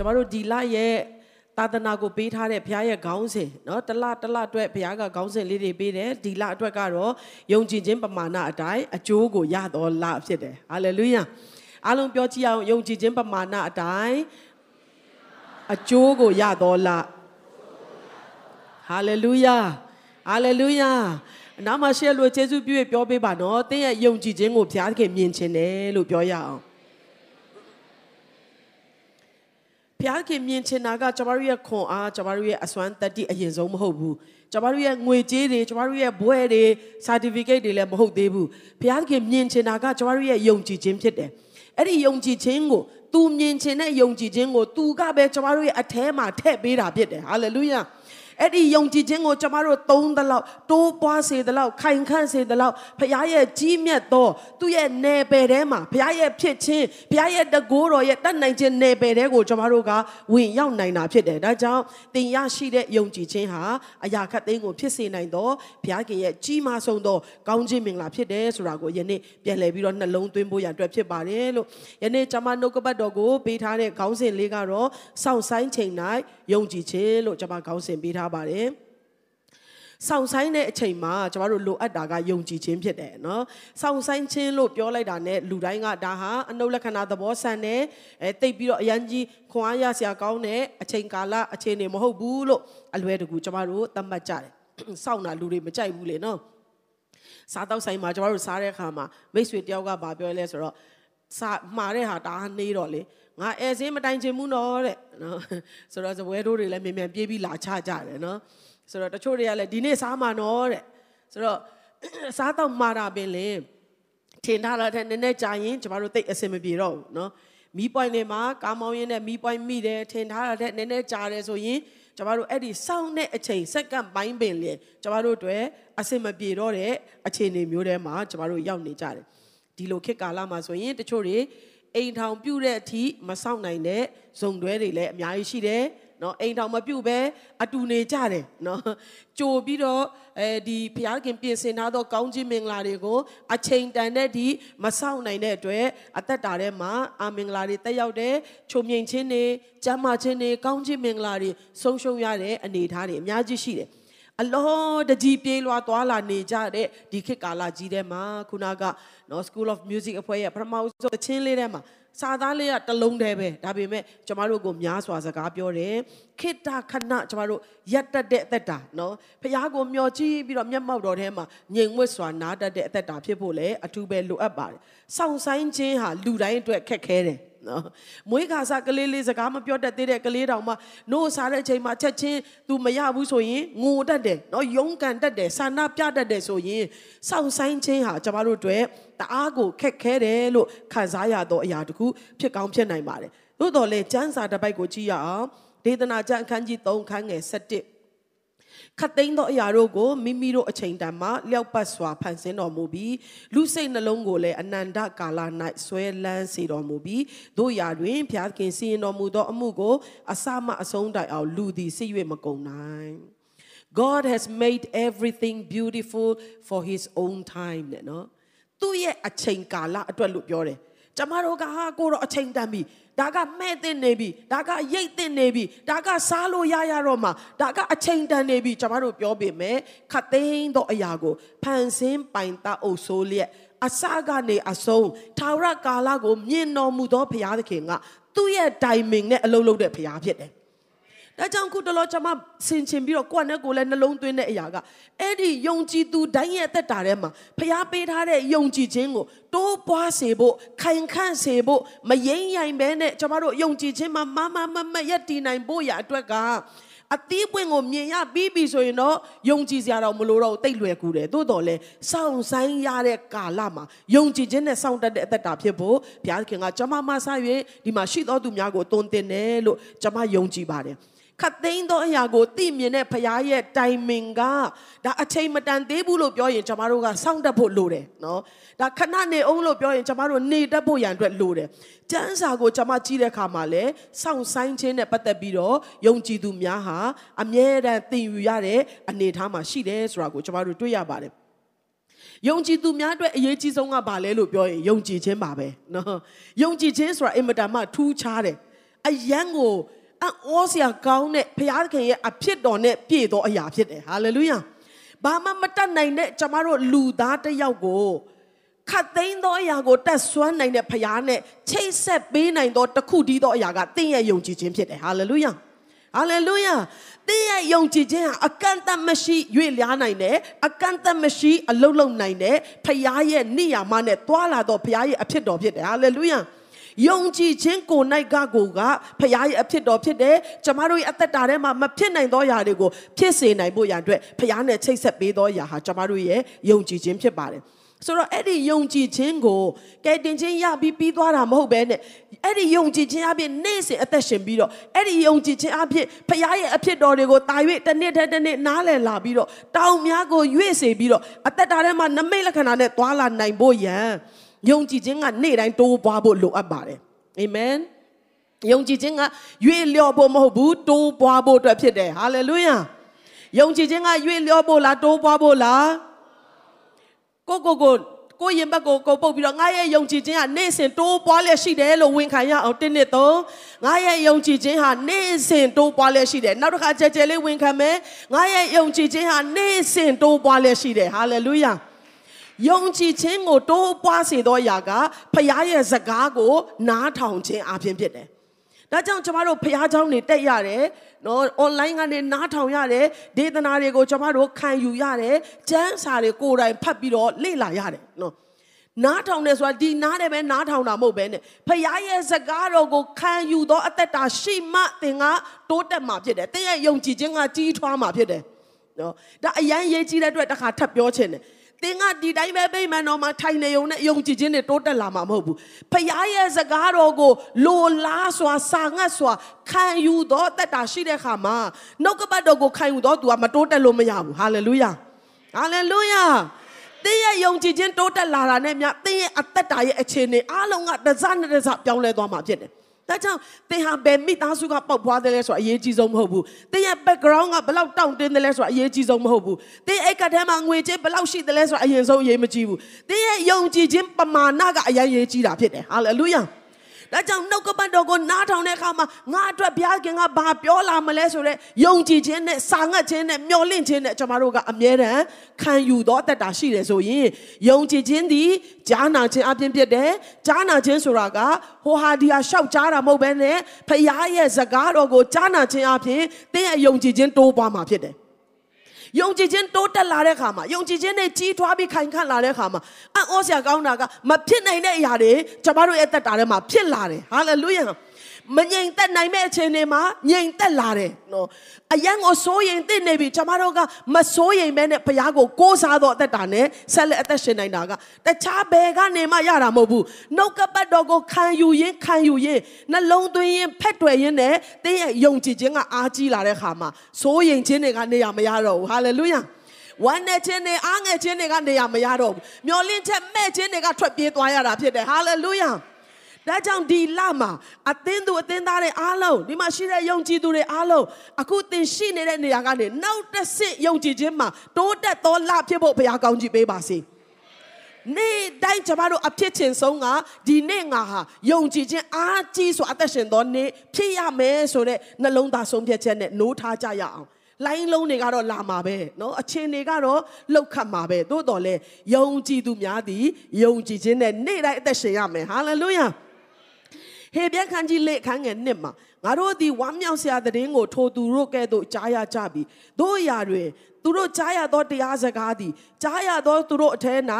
ကျွန်တော်တို့ဒီလရဲ့သာသနာကိုပေးထားတဲ့ဘုရားရဲ့ခေါင်းစဉ်เนาะတစ်လတစ်လအတွက်ဘုရားကခေါင်းစဉ်လေးတွေပေးတယ်ဒီလအတွက်ကတော့ယုံကြည်ခြင်းပမာဏအတိုင်းအကျိုးကိုရတော်လဖြစ်တယ်ဟာလေလုယာအားလုံးပြောကြည့်အောင်ယုံကြည်ခြင်းပမာဏအတိုင်းအကျိုးကိုရတော်လဟာလေလုယာဟာလေလုယာနာမရှေလို့ယေရှုပြုရပြောပေးပါနော်တင်းရဲ့ယုံကြည်ခြင်းကိုဘုရားခင်မြင်ခြင်းတယ်လို့ပြောရအောင် ဘုရားခင်မြင်ချင်တာကကျမတို့ရဲ့ခွန်အားကျမတို့ရဲ့အစွမ်းတတ္တိအရင်ဆုံးမဟုတ်ဘူးကျမတို့ရဲ့ငွေကြေးတွေကျမတို့ရဲ့ဘွဲတွေ certificate တွေလည်းမဟုတ်သေးဘူးဘုရားခင်မြင်ချင်တာကကျမတို့ရဲ့ယုံကြည်ခြင်းဖြစ်တယ်အဲ့ဒီယုံကြည်ခြင်းကို तू မြင်ချင်တဲ့ယုံကြည်ခြင်းကို तू ကပဲကျမတို့ရဲ့အแทမှာထည့်ပေးတာဖြစ်တယ်ဟာလေလုယာ အဲ့ဒီယုံကြည်ခြင်းကိုကျမတို့သုံးသလောက်တိုးပွားစေသလောက်ခိုင်ခန့်စေသလောက်ဘုရားရဲ့ကြီးမြတ်သောသူ့ရဲ့နယ်ပယ်ထဲမှာဘုရားရဲ့ဖြစ်ခြင်းဘုရားရဲ့တကိုးတော်ရဲ့တတ်နိုင်ခြင်းနယ်ပယ်ထဲကိုကျမတို့ကဝင်ရောက်နိုင်တာဖြစ်တယ်ဒါကြောင့်သင်ရရှိတဲ့ယုံကြည်ခြင်းဟာအရာခတ်သိမ်းကိုဖြစ်စေနိုင်သောဘုရားခင်ရဲ့ကြီးမားဆုံးသောကောင်းခြင်းမင်္ဂလာဖြစ်တယ်ဆိုတာကိုယနေ့ပြန်လည်ပြီးတော့နှလုံးသွင်းဖို့ရအတွက်ဖြစ်ပါတယ်လို့ယနေ့ကျွန်မနှုတ်ကပတ်တော်ကိုပေးထားတဲ့ခေါင်းစဉ်လေးကတော့စောင့်ဆိုင်ချိန်၌ယုံကြည်ခြင်းလို့ကျွန်မခေါင်းစဉ်ပေးထားပါတယ်ဆောင်ဆိုင်တဲ့အချိန်မှာကျမတို့လိုအပ်တာကယုံကြည်ခြင်းဖြစ်တယ်နော်။ဆောင်ဆိုင်ခြင်းလို့ပြောလိုက်တာနဲ့လူတိုင်းကဒါဟာအနုလက္ခဏာသဘောဆန်တယ်။အဲတိတ်ပြီးတော့အရန်ကြီးခွန်အားရစရာကောင်းတဲ့အချိန်ကာလအချိန်တွေမဟုတ်ဘူးလို့အလွယ်တကူကျမတို့သတ်မှတ်ကြတယ်။စောင့်တာလူတွေမကြိုက်ဘူးလေနော်။စားတော့ဆိုင်မှာကျမတို့စားတဲ့အခါမှာမိတ်ဆွေတယောက်ကဗာပြောလဲဆိုတော့စာမှားတဲ့ဟာဒါနေတော့လေ ငါအဲစင်းမတိုင်ချင်ဘူးနော်တဲ့နော်ဆိုတော့ဇပွဲတို့တွေလည်းမြန်မြန်ပြေးပြီးလာချကြတယ်နော်ဆိုတော့တချို့တွေကလည်းဒီနေ့စားမှာနော်တဲ့ဆိုတော့စားတော့မှာတာပင်လေထင်ထားတဲ့နည်းနည်းကြာရင်ကျမတို့တိတ်အဆင်မပြေတော့ဘူးနော်မီးပွိုင်းတွေမှာကားမောင်းရင်းနဲ့မီးပွိုင်းမိတယ်ထင်ထားတဲ့နည်းနည်းကြာတယ်ဆိုရင်ကျမတို့အဲ့ဒီစောင့်တဲ့အချိန်စက္ကန့်ပိုင်းပင်လေကျမတို့တွေအဆင်မပြေတော့တဲ့အခြေအနေမျိုးထဲမှာကျမတို့ရောက်နေကြတယ်ဒီလိုခေတ်ကာလမှာဆိုရင်တချို့တွေ အိမ်ထောင်ပြုတ်တဲ့အထိမဆောင်နိုင်တဲ့ဇုံတွဲတွေလည်းအများကြီးရှိတယ်နော်အိမ်ထောင်မပြုတ်ပဲအတူနေကြတယ်နော်ကြိုပြီးတော့အဲဒီဘုရားခင်ပြင်ဆင်ထားသောကောင်းခြင်းမင်္ဂလာတွေကိုအချိန်တန်တဲ့ဒီမဆောင်နိုင်တဲ့အတွက်အသက်တာထဲမှာအာမင်္ဂလာတွေတက်ရောက်တဲ့ချုံမြိန်ခြင်းတွေကျမ်းမာခြင်းတွေကောင်းခြင်းမင်္ဂလာတွေဆုံးရှုံးရတဲ့အနေအထားတွေအများကြီးရှိတယ် အလောတကြီးပြေးလွှာသွားလာနေကြတဲ့ဒီခေတ်ကာလကြီးထဲမှာခုနကနော် School of Music အဖွဲ့ရဲ့ပထမဆုံးသချင်းလေးထဲမှာစာသားလေးကတလုံးတည်းပဲဒါပေမဲ့ကျမတို့ကိုများစွာစကားပြောတယ်ခိတ္တခဏကျမတို့ရက်တက်တဲ့အသက်တာနော်ဖះကိုမျောကြည့်ပြီးတော့မျက်မှောက်တော်ထဲမှာငြိမ်ဝှက်စွာနားတတ်တဲ့အသက်တာဖြစ်ဖို့လည်းအထူးပဲလိုအပ်ပါတယ်စောင့်ဆိုင်ခြင်းဟာလူတိုင်းအတွက်ခက်ခဲတယ် နော်မွေးခါစားကလေးလေးစကားမပြောတတ်သေးတဲ့ကလေးတောင်မှနို့စားတဲ့အချိန်မှာချက်ချင်း तू မရဘူးဆိုရင်ငိုတတ်တယ်နော်ယုံကန်တတ်တယ်ဆန္ဒပြတတ်တယ်ဆိုရင်စောင့်ဆိုင်ခြင်းဟာကျမတို့အတွက်တအားကိုခက်ခဲတယ်လို့ခံစားရသောအရာတခုဖြစ်ကောင်းဖြစ်နိုင်ပါတယ်သို့တော်လည်းကျမ်းစာတစ်ပိုက်ကိုကြည့်ရအောင်ဒေသနာကျမ်းအခန်းကြီး3ခန်းငယ်7 ခတ်သိမ်းသောအရာတို့ကိုမိမိတို့အချိန်တန်မှလျောက်ပတ်စွာဖန်ဆင်းတော်မူပြီးလူစိတ်နှလုံးကိုလည်းအနန္တကာလ၌ဆွဲလန်းစေတော်မူပြီးတို့ရာတွင်ဘုရားခင်စီရင်တော်မူသောအမှုကိုအစမအဆုံးတိုင်အောင်လူသည်စိတ်၍မကုန်နိုင် God has made everything beautiful for his own time တဲ့နော်သူ့ရဲ့အချိန်ကာလအတွက်လို့ပြောတယ် ကျမတို့ကဟာကိုတော့အချိန်တန်ပြီဒါကမဲ့တင်နေပြီဒါကရိတ်တင်နေပြီဒါကစားလို့ရရတော့မှာဒါကအချိန်တန်နေပြီကျမတို့ပြောပေမဲ့ခတ်သိမ်းသောအရာကိုဖန်ဆင်းပိုင်တအုပ်ဆိုးလျက်အစကနေအဆုံးထာဝရကာလကိုမြင်တော်မူသောဘုရားသခင်ကသူ့ရဲ့ timing နဲ့အလုပ်လုပ်တဲ့ဘုရားဖြစ်တယ် ဒါကြောင့်ခုတလောကျွန်မဆင်ခြင်ပြီးတော့ကိုယ့်နဲ့ကိုယ်လည်းနှလုံးသွင်းတဲ့အရာကအဲ့ဒီယုံကြည်သူတိုင်းရဲ့အသက်တာထဲမှာဖျားပေးထားတဲ့ယုံကြည်ခြင်းကိုတိုးပွားစေဖို့ခိုင်ခန့်စေဖို့မယိမ့်ရိုင်ပဲနဲ့ကျွန်တော်တို့ယုံကြည်ခြင်းမှာမမမမယက်တည်နိုင်ဖို့ရအတွက်ကအသီးပွင့်ကိုမြင်ရပြီးပြီဆိုရင်တော့ယုံကြည်စရာတော့မလိုတော့တိတ်လွယ်ကူတယ်သို့တော်လဲစောင့်ဆိုင်ရတဲ့ကာလမှာယုံကြည်ခြင်းနဲ့စောင့်တတ်တဲ့အသက်တာဖြစ်ဖို့ဘုရားခင်ကကျွန်မမဆ၍ဒီမှာရှိသောသူများကိုသွန်သင်တယ်လို့ကျွန်မယုံကြည်ပါတယ် ခတ်သိမ်းသောအရာကိုသိမြင်တဲ့ဖရားရဲ့ timing ကဒါအချိန်မတန်သေးဘူးလို့ပြောရင်ကျမတို့ကစောင့်တတ်ဖို့လိုတယ်နော်ဒါခဏနေအောင်လို့ပြောရင်ကျမတို့နေတတ်ဖို့ရန်အတွက်လိုတယ်ကျမ်းစာကိုကျမကြည့်တဲ့အခါမှာလဲစောင့်ဆိုင်ခြင်းနဲ့ပတ်သက်ပြီးတော့ယုံကြည်သူများဟာအမြဲတမ်းသင်ယူရတဲ့အနေအထားမှာရှိတယ်ဆိုတာကိုကျမတို့တွေ့ရပါတယ်ယုံကြည်သူများအတွက်အရေးကြီးဆုံးကဘာလဲလို့ပြောရင်ယုံကြည်ခြင်းပါပဲနော်ယုံကြည်ခြင်းဆိုတာအင်မတန်မှထူးခြားတယ်အယံကို အံ့ဩစရာကောင်းတဲ့ဘုရားသခင်ရဲ့အဖြစ်တော်နဲ့ပြည့်သောအရာဖြစ်တယ်ဟာလေလုယာဘာမှမတတ်နိုင်တဲ့ကျမတို့လူသားတစ်ယောက်ကိုခတ်သိမ်းသောအရာကိုတတ်ဆွမ်းနိုင်တဲ့ဘုရားနဲ့ချိတ်ဆက်ပေးနိုင်သောတခုတည်းသောအရာကသင်ရဲ့ယုံကြည်ခြင်းဖြစ်တယ်ဟာလေလုယာဟာလေလုယာသင်ရဲ့ယုံကြည်ခြင်းဟာအကန့်အသတ်မရှိရွေ့လျားနိုင်တယ်အကန့်အသတ်မရှိအလုံးလုံးနိုင်တယ်ဖခင်ရဲ့နိယာမနဲ့တွာလာတော့ဖခင်ရဲ့အဖြစ်တော်ဖြစ်တယ်ဟာလေလုယာ ယုံကြည်ခြင်းကိုနိုင်ကကိုကဖခင်ရဲ့အဖြစ်တော်ဖြစ်တယ်ကျမတို့ရဲ့အသက်တာထဲမှာမဖြစ်နိုင်သောຢာတွေကိုဖြစ်စေနိုင်ဖို့ရန်အတွက်ဖခင်နဲ့ချိတ်ဆက်ပေးသောຢာဟာကျမတို့ရဲ့ယုံကြည်ခြင်းဖြစ်ပါတယ်ဆိုတော့အဲ့ဒီယုံကြည်ခြင်းကိုကဲတင်ခြင်းရပြီးပြီးသွားတာမဟုတ်ပဲနဲ့အဲ့ဒီယုံကြည်ခြင်းအပြင်နေ့စဉ်အသက်ရှင်ပြီးတော့အဲ့ဒီယုံကြည်ခြင်းအပြင်ဖခင်ရဲ့အဖြစ်တော်တွေကိုတာ၍တစ်နေ့တစ်တစ်နေ့နားလည်လာပြီးတော့တောင်များကိုရွေ့စေပြီးတော့အသက်တာထဲမှာနမိတ်လက္ခဏာနဲ့သွာလာနိုင်ဖို့ယံ ယုံကြည်ခြင်းကနေ့တိုင်းတိုးပွားဖို့လိုအပ်ပါတယ်အာမင်ယုံကြည်ခြင်းကရွေ့လျော့ဖို့မဟုတ်ဘူးတိုးပွားဖို့အတွက်ဖြစ်တယ်ဟာလေလုယာယုံကြည်ခြင်းကရွေ့လျော့ဖို့လားတိုးပွားဖို့လားကိုကိုကိုကိုရင်ဘက်ကိုကိုပုတ်ပြီးတော့ငါရဲ့ယုံကြည်ခြင်းဟာနေ့စဉ်တိုးပွားလျက်ရှိတယ်လို့ဝန်ခံရအောင်တင်းနှစ်သုံးငါရဲ့ယုံကြည်ခြင်းဟာနေ့စဉ်တိုးပွားလျက်ရှိတယ်နောက်တစ်ခါကြဲကြဲလေးဝန်ခံမယ်ငါရဲ့ယုံကြည်ခြင်းဟာနေ့စဉ်တိုးပွားလျက်ရှိတယ်ဟာလေလုယာ ယုံကြည်ခြင်းကိုတိုးပွားစေသောအရာကဖခင်ရဲ့စကားကိုနားထောင်ခြင်းအပြင်ဖြစ်တယ်ဒါကြောင့်ကျမတို့ဖះเจ้าနေတက်ရတယ်နော် online ကနေနားထောင်ရတယ်ဒေသနာတွေကိုကျမတို့ခံယူရတယ်ကျမ်းစာတွေကိုယ်တိုင်ဖတ်ပြီးတော့လေ့လာရတယ်နော်နားထောင်တယ်ဆိုတာဒီနားတယ်ပဲနားထောင်တာမဟုတ်ပဲနဲ့ဖခင်ရဲ့စကားတော်ကိုခံယူသောအသက်တာရှိမှသင်ကတိုးတက်မှာဖြစ်တယ်။သင်ရဲ့ယုံကြည်ခြင်းကကြီးထွားမှာဖြစ်တယ်။နော်ဒါအရန်ရေးကြီးတဲ့အတွက်တစ်ခါထပ်ပြောချင်တယ်။ သင်ကဒီတိုင်းပဲပိမှန်တော်မှာထိုင်နေုံနဲ့ယုံကြည်ခြင်းနဲ့တိုးတက်လာမှာမဟုတ်ဘူးဖခင်ရဲ့စကားတော်ကိုလိုလားစွာစာငတ်စွာခံယူတော့တက်တာရှိတဲ့ခါမှာနှုတ်ကပတ်တော်ကိုခံယူတော့ तू ကမတိုးတက်လို့မရဘူးဟာလေလုယာဟာလေလုယာသင်ရဲ့ယုံကြည်ခြင်းတိုးတက်လာတာနဲ့မြသင်ရဲ့အသက်တာရဲ့အခြေအနေအားလုံးကတစ်စနဲ့တစ်စပြောင်းလဲသွားမှာဖြစ်တယ် ဒါကြောင့်သင်ဟာဘယ်မိသားစုကပေါက်ဖွားတယ်လဲဆိုတာအရေးကြီးဆုံးမဟုတ်ဘူးသင်ရဲ့ background ကဘယ်လောက်တောင့်တင်းတယ်လဲဆိုတာအရေးကြီးဆုံးမဟုတ်ဘူးသင်အိတ်ကထဲမှာငွေကြေးဘယ်လောက်ရှိတယ်လဲဆိုတာအရင်ဆုံးအရေးမကြီးဘူးသင်ရဲ့ယုံကြည်ခြင်းပမာဏကအရင်ရေးကြီးတာဖြစ်တယ်ဟာလေလုယာ ဒါကြောင့်နှုတ်ကပတ်တော်ကိုနားထောင်တဲ့အခါမှာငါအတွက်ဘုရားခင်ကဘာပြောလာမလဲဆိုတော့ယုံကြည်ခြင်းနဲ့စာငတ်ခြင်းနဲ့မျှော်လင့်ခြင်းနဲ့ကျွန်တော်တို့ကအမြဲတမ်းခံယူတော့တတ်တာရှိတယ်ဆိုရင်ယုံကြည်ခြင်းသည်ကြားနာခြင်းအပြင်ဖြစ်တယ်ကြားနာခြင်းဆိုတာကဟိုဟာဒီဟာရှောက်ကြားတာမဟုတ်ဘဲနဲ့ဖခင်ရဲ့စကားတော်ကိုကြားနာခြင်းအပြင်သင်ရဲ့ယုံကြည်ခြင်းတိုးပွားမှာဖြစ်တယ် ယုံကြည်ခြင်းတိုးတက်လာတဲ့ခါမှာယုံကြည်ခြင်းနဲ့ကြီးထွားပြီးခိုင်ခန့်လာတဲ့ခါမှာအံ့ဩစရာကောင်းတာကမဖြစ်နိုင်တဲ့အရာတွေကျွန်တော်တို့ရဲ့တက်တာထဲမှာဖြစ်လာတယ်ဟာလေလုယာ မငြိမ်သက်နိုင်မဲ့အခြေအနေမှာငြိမ်သက်လာတယ်နော်အယံကိုစိုးရင်တင့်နေပြီကျွန်မတို့ကမစိုးရင်ပဲနဲ့ဘုရားကိုကိုးစားတော့အသက်တာနဲ့ဆက်လက်အသက်ရှင်နိုင်တာကတခြားဘယ်ကနေမှရတာမဟုတ်ဘူးနှုတ်ကပတ်တော်ကိုခံယူရင်ခံယူရင်နှလုံးသွင်းရင်ဖက်တွယ်ရင်နဲ့တင်းရဲ့ယုံကြည်ခြင်းကအားကြီးလာတဲ့ခါမှာစိုးရင်ခြင်းတွေကနေရမရတော့ဘူးဟာလေလုယာဝမ်းနဲ့ခြင်းတွေအားငယ်ခြင်းတွေကနေရမရတော့ဘူးမျောလင့်ချက်မဲ့ခြင်းတွေကထွက်ပြေးသွားရတာဖြစ်တယ်ဟာလေလုယာ ဒါကြောင့်ဒီလမှာအသင်းသူအသင်းသားတွေအားလုံးဒီမှာရှိတဲ့ယုံကြည်သူတွေအားလုံးအခုသင်ရှိနေတဲ့နေရာကနေနောက်တစ်ဆင့်ယုံကြည်ခြင်းမှာတိုးတက်သောလဖြစ်ဖို့ဘုရားကောင်းကြီးပေးပါစေနေ့တိုင်းကျမတို့အဖြစ်ချင်ဆုံးကဒီနေ့ငါဟာယုံကြည်ခြင်းအားကြီးစွာအသက်ရှင်သောနေ့ဖြစ်ရမယ်ဆိုတဲ့နှလုံးသားဆုံးဖြတ်ချက်နဲ့နိုးထားကြရအောင်လိုင်းလုံးတွေကတော့လာမှာပဲเนาะအချင်းတွေကတော့လှုပ်ခတ်မှာပဲသို့တော်လဲယုံကြည်သူများသည်ယုံကြည်ခြင်းနဲ့နေ့တိုင်းအသက်ရှင်ရမယ်ဟာလေလုယာ ဟေပြခန်းကြီးလေခန်းငယ်နှစ်မှာငါတို့သည်ဝမ်းမြောက်စရာတဲ့င်းကိုထိုသူတို့ကဲ့သို့ကြားရကြပြီတို့အရာတွင်သူတို့ကြားရသောတရားစကားသည်ကြားရသောသူတို့အထဲ၌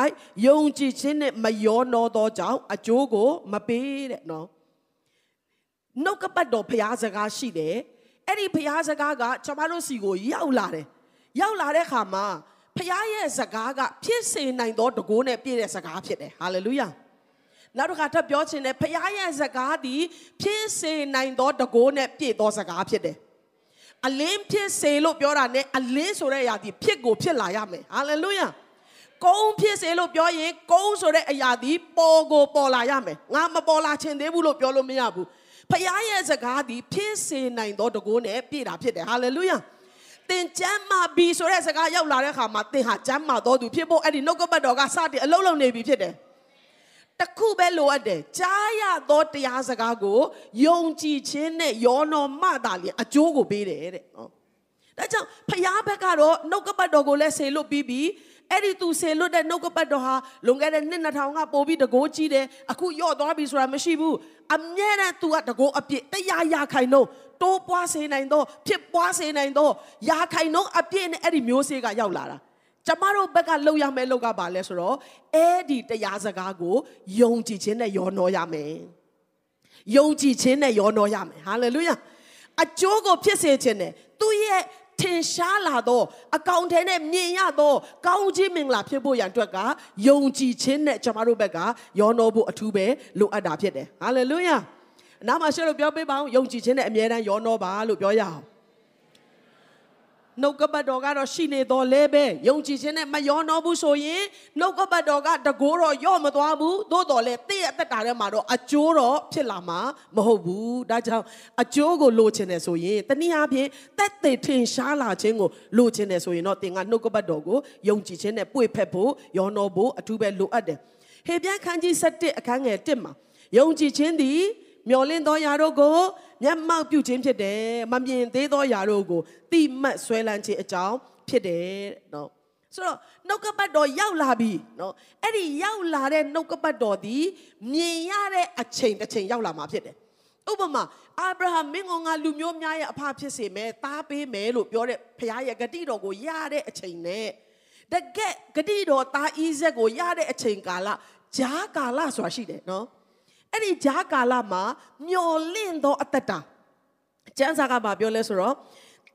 ယုံကြည်ခြင်းနှင့်မယောနောသောကြောင့်အကျိုးကိုမပေးတဲ့နော်နှုတ်ကပတ်တော်ဖျားစကားရှိတယ်အဲ့ဒီဖျားစကားကကျွန်မတို့စီကိုရောက်လာတယ်ရောက်လာတဲ့ခါမှာဖျားရဲ့စကားကဖြစ်စေနိုင်သောတကိုးနဲ့ပြည့်တဲ့စကားဖြစ်တယ်ဟာလေလုယာ နောက်တစ်ခါထပ်ပြောချင်တယ်ဖခင်ရဲ့စကားသည်ဖြစ်စေနိုင်သောတကိုးနဲ့ပြည့်သောစကားဖြစ်တယ်အလင်းဖြစ်စေလို့ပြောတာ ਨੇ အလင်းဆိုတဲ့အရာဒီဖြစ်ကိုဖြစ်လာရမယ်ဟာလေလုယာကုန်းဖြစ်စေလို့ပြောရင်ကုန်းဆိုတဲ့အရာဒီပေါ်ကိုပေါ်လာရမယ်ငါမပေါ်လာချင်သေးဘူးလို့ပြောလို့မရဘူးဖခင်ရဲ့စကားဒီဖြစ်စေနိုင်သောတကိုးနဲ့ပြည့်တာဖြစ်တယ်ဟာလေလုယာသင်ကျမ်းမာပြီဆိုတဲ့စကားရောက်လာတဲ့အခါမှာသင်ဟာကျမ်းမာတော်သူဖြစ်ဖို့အဲ့ဒီနှုတ်ကပတ်တော်ကစတင်အလုံးလုံးနေပြီဖြစ်တယ် တတစ်ခုပဲလိုအပ်တယ်ကြားရသောတရားစကားကိုယုံကြည်ခြင်းနဲ့ယောနော်မှတာလျင်အကျိုးကိုပေးတယ်တဲ့နော်ဒါကြောင့်ဖျားဘက်ကတော့နှုတ်ကပတ်တော်ကိုလည်းဆေလွတ်ပြီးပြီးအဲ့ဒီသူဆေလွတ်တဲ့နှုတ်ကပတ်တော်ဟာလွန်ခဲ့တဲ့နှစ်2000ကပို့ပြီးတကိုးကြီးတယ်အခုယော့သွားပြီဆိုတာမရှိဘူးအမြဲတမ်း तू ကတကိုးအပြည့်တရားရခိုင်တော့တိုးပွားစေနိုင်တော့ဖြစ်ပွားစေနိုင်တော့ရာခိုင်တော့အပြည့်နဲ့အဲ့ဒီမျိုးစေ့ကရောက်လာတာ ကျမတို့ဘက်ကလှုပ်ရမယ့်လှုပ်ကပါလဲဆိုတော့အဲ့ဒီတရားစကားကိုယုံကြည်ခြင်းနဲ့ယောနော်ရမယ်ယုံကြည်ခြင်းနဲ့ယောနော်ရမယ်ဟာလေလုယာအကျိုးကိုဖြစ်စေခြင်းနဲ့သူ့ရဲ့ထင်ရှားလာတော့အကောင့်ထဲနဲ့မြင်ရတော့ကောင်းခြင်းမင်္ဂလာဖြစ်ဖို့ရန်အတွက်ကယုံကြည်ခြင်းနဲ့ကျမတို့ဘက်ကယောနော်ဖို့အထူးပဲလိုအပ်တာဖြစ်တယ်ဟာလေလုယာအနားမှာရှေ့လို့ပြောပေးပါအောင်ယုံကြည်ခြင်းနဲ့အမြဲတမ်းယောနော်ပါလို့ပြောရအောင် နှုတ်ကပတ်တော်ကတော့ရှိနေတော်လဲပဲယုံကြည်ခြင်းနဲ့မယောနောဘူးဆိုရင်နှုတ်ကပတ်တော်ကတကိုးတော့ယော့မသွားဘူးသို့တော်လဲတည့်ရဲ့အသက်တာထဲမှာတော့အကျိုးတော့ဖြစ်လာမှာမဟုတ်ဘူးဒါကြောင့်အကျိုးကိုလိုချင်တယ်ဆိုရင်တနည်းအားဖြင့်တက်တဲ့ထင်ရှားလာခြင်းကိုလိုချင်တယ်ဆိုရင်တော့သင်ကနှုတ်ကပတ်တော်ကိုယုံကြည်ခြင်းနဲ့ပွေဖက်ဖို့ယောနောဖို့အထူးပဲလိုအပ်တယ်ဟေပြန်ခန်းကြီး7အခန်းငယ်1မှာယုံကြည်ခြင်းသည် မျော်လင့်သောຢာတို့ကိုမျက်မှောက်ပြုခြင်းဖြစ်တယ်မမြင်သေးသောຢာတို့ကိုတိမှတ်ဆွဲလန်းခြင်းအကြောင်းဖြစ်တယ်နော်ဆိုတော့နှုတ်ကပတ်တော်ရောက်လာပြီနော်အဲ့ဒီရောက်လာတဲ့နှုတ်ကပတ်တော်ဒီမြင်ရတဲ့အချိန်တစ်ချိန်ရောက်လာမှာဖြစ်တယ်ဥပမာအာဗြဟံမင်းကငါလူမျိုးများရဲ့အဖဖြစ်စေမယ်သားပေးမယ်လို့ပြောတဲ့ဖခင်ရဲ့ဂတိတော်ကိုရတဲ့အချိန်နဲ့တကက်ဂတိတော်သားဣဇက်ကိုရတဲ့အချိန်ကာလဂျားကာလဆိုတာရှိတယ်နော် အဲ့ဒီဂျားကာလမှာမျော်လင့်သောအသက်တာကျမ်းစာကဘာပြောလဲဆိုတော့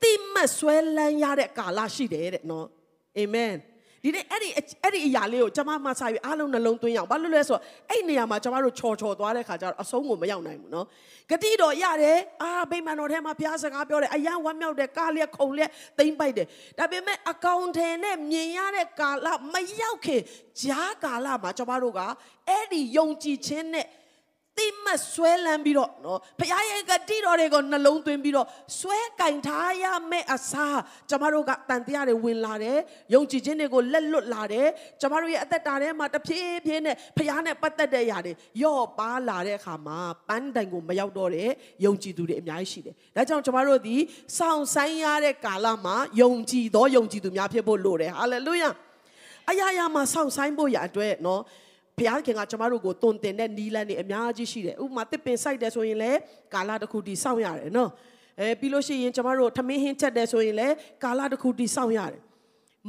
တိမတ်ဆွဲလန်းရတဲ့ကာလရှိတယ်တဲ့နော်အာမင်ဒီနေ့အဲ့ဒီအဲ့ဒီအရာလေးကိုကျွန်မမှစာပြီးအားလုံးနှလုံးသွင်းရအောင်ဘာလို့လဲဆိုတော့အဲ့နေရာမှာကျွန်မတို့ချော်ချော်သွားတဲ့ခါကျတော့အဆုံးကိုမရောက်နိုင်ဘူးเนาะဂတိတော်ရတယ်အာဗိမာန်တော်ထဲမှာဘုရားစကားပြောတယ်အယံဝမ်းမြောက်တယ်ကားလျက်ခုံလျက်သိမ့်ပိုက်တယ်ဒါပေမဲ့အကောင့်ထဲနဲ့မြင်ရတဲ့ကာလမရောက်ခင်ဂျားကာလမှာကျွန်မတို့ကအဲ့ဒီယုံကြည်ခြင်းနဲ့ တိမတ်ဆွဲလန်းပြီးတော့နော်ဘုရားရဲ့ဂတိတော်တွေကိုနှလုံးသွင်းပြီးတော့ဆွဲကင်ထားရမယ့်အစားကျမတို့ကတန်တရားတွေဝင်လာတယ်ယုံကြည်ခြင်းတွေကိုလက်လွတ်လာတယ်ကျမတို့ရဲ့အသက်တာထဲမှာတဖြည်းဖြည်းနဲ့ဘုရားနဲ့ပတ်သက်တဲ့အရာတွေယော့ပါလာတဲ့အခါမှာပန်းတိုင်ကိုမရောက်တော့တဲ့ယုံကြည်သူတွေအများကြီးရှိတယ်ဒါကြောင့်ကျမတို့ဒီစောင့်ဆိုင်ရတဲ့ကာလမှာယုံကြည်သောယုံကြည်သူများဖြစ်ဖို့လိုတယ်ဟာလေလုယာအရာရာမှာစောင့်ဆိုင်ဖို့ရအတွက်နော် ဘုရားခင်ကကျမတို့ကိုတုံတင်တဲ့နီးလန်းတွေအများကြီးရှိတယ်ဥပမာတစ်ပင်စိုက်တယ်ဆိုရင်လည်းကာလတစ်ခုတည်စောင့်ရတယ်နော်အဲပြီးလို့ရှိရင်ကျမတို့ထမင်းဟင်းချက်တယ်ဆိုရင်လည်းကာလတစ်ခုတည်စောင့်ရတယ်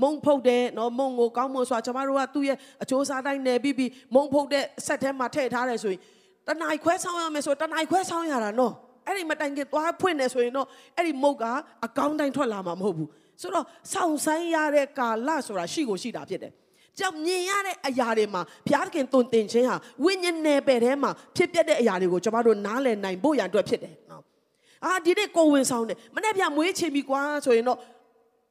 မုံဖုတ်တယ်နော်မုံကိုကောင်းမွန်စွာကျမတို့ကသူ့ရဲ့အချိုးစားတိုင်းနယ်ပြီးပြီးမုံဖုတ်တဲ့ဆက်ထဲမှာထည့်ထားတယ်ဆိုရင်တန ਾਈ ခွဲဆောင်ရမယ်ဆိုတန ਾਈ ခွဲဆောင်ရတာနော်အဲ့ဒီမတိုင်ခင်သွားဖွင့်နေဆိုရင်တော့အဲ့ဒီမုတ်ကအကောင်းတိုင်းထွက်လာမှာမဟုတ်ဘူးဆိုတော့စောင့်ဆိုင်ရတဲ့ကာလဆိုတာရှိကိုရှိတာဖြစ်တယ် ကြောင့်မြင်ရတဲ့အရာတွေမှာဘုရားသခင်တုန်တင်ခြင်းဟာဝိညာဉ်နယ်ပယ်ထဲမှာဖြစ်ပျက်တဲ့အရာတွေကိုကျွန်တော်တို့နားလည်နိုင်ဖို့ရန်အတွက်ဖြစ်တယ်နော်အာဒီနေ့ကိုဝင်ဆောင်တယ်မနေ့ပြမွေးချင်ပြီကွာဆိုရင်တော့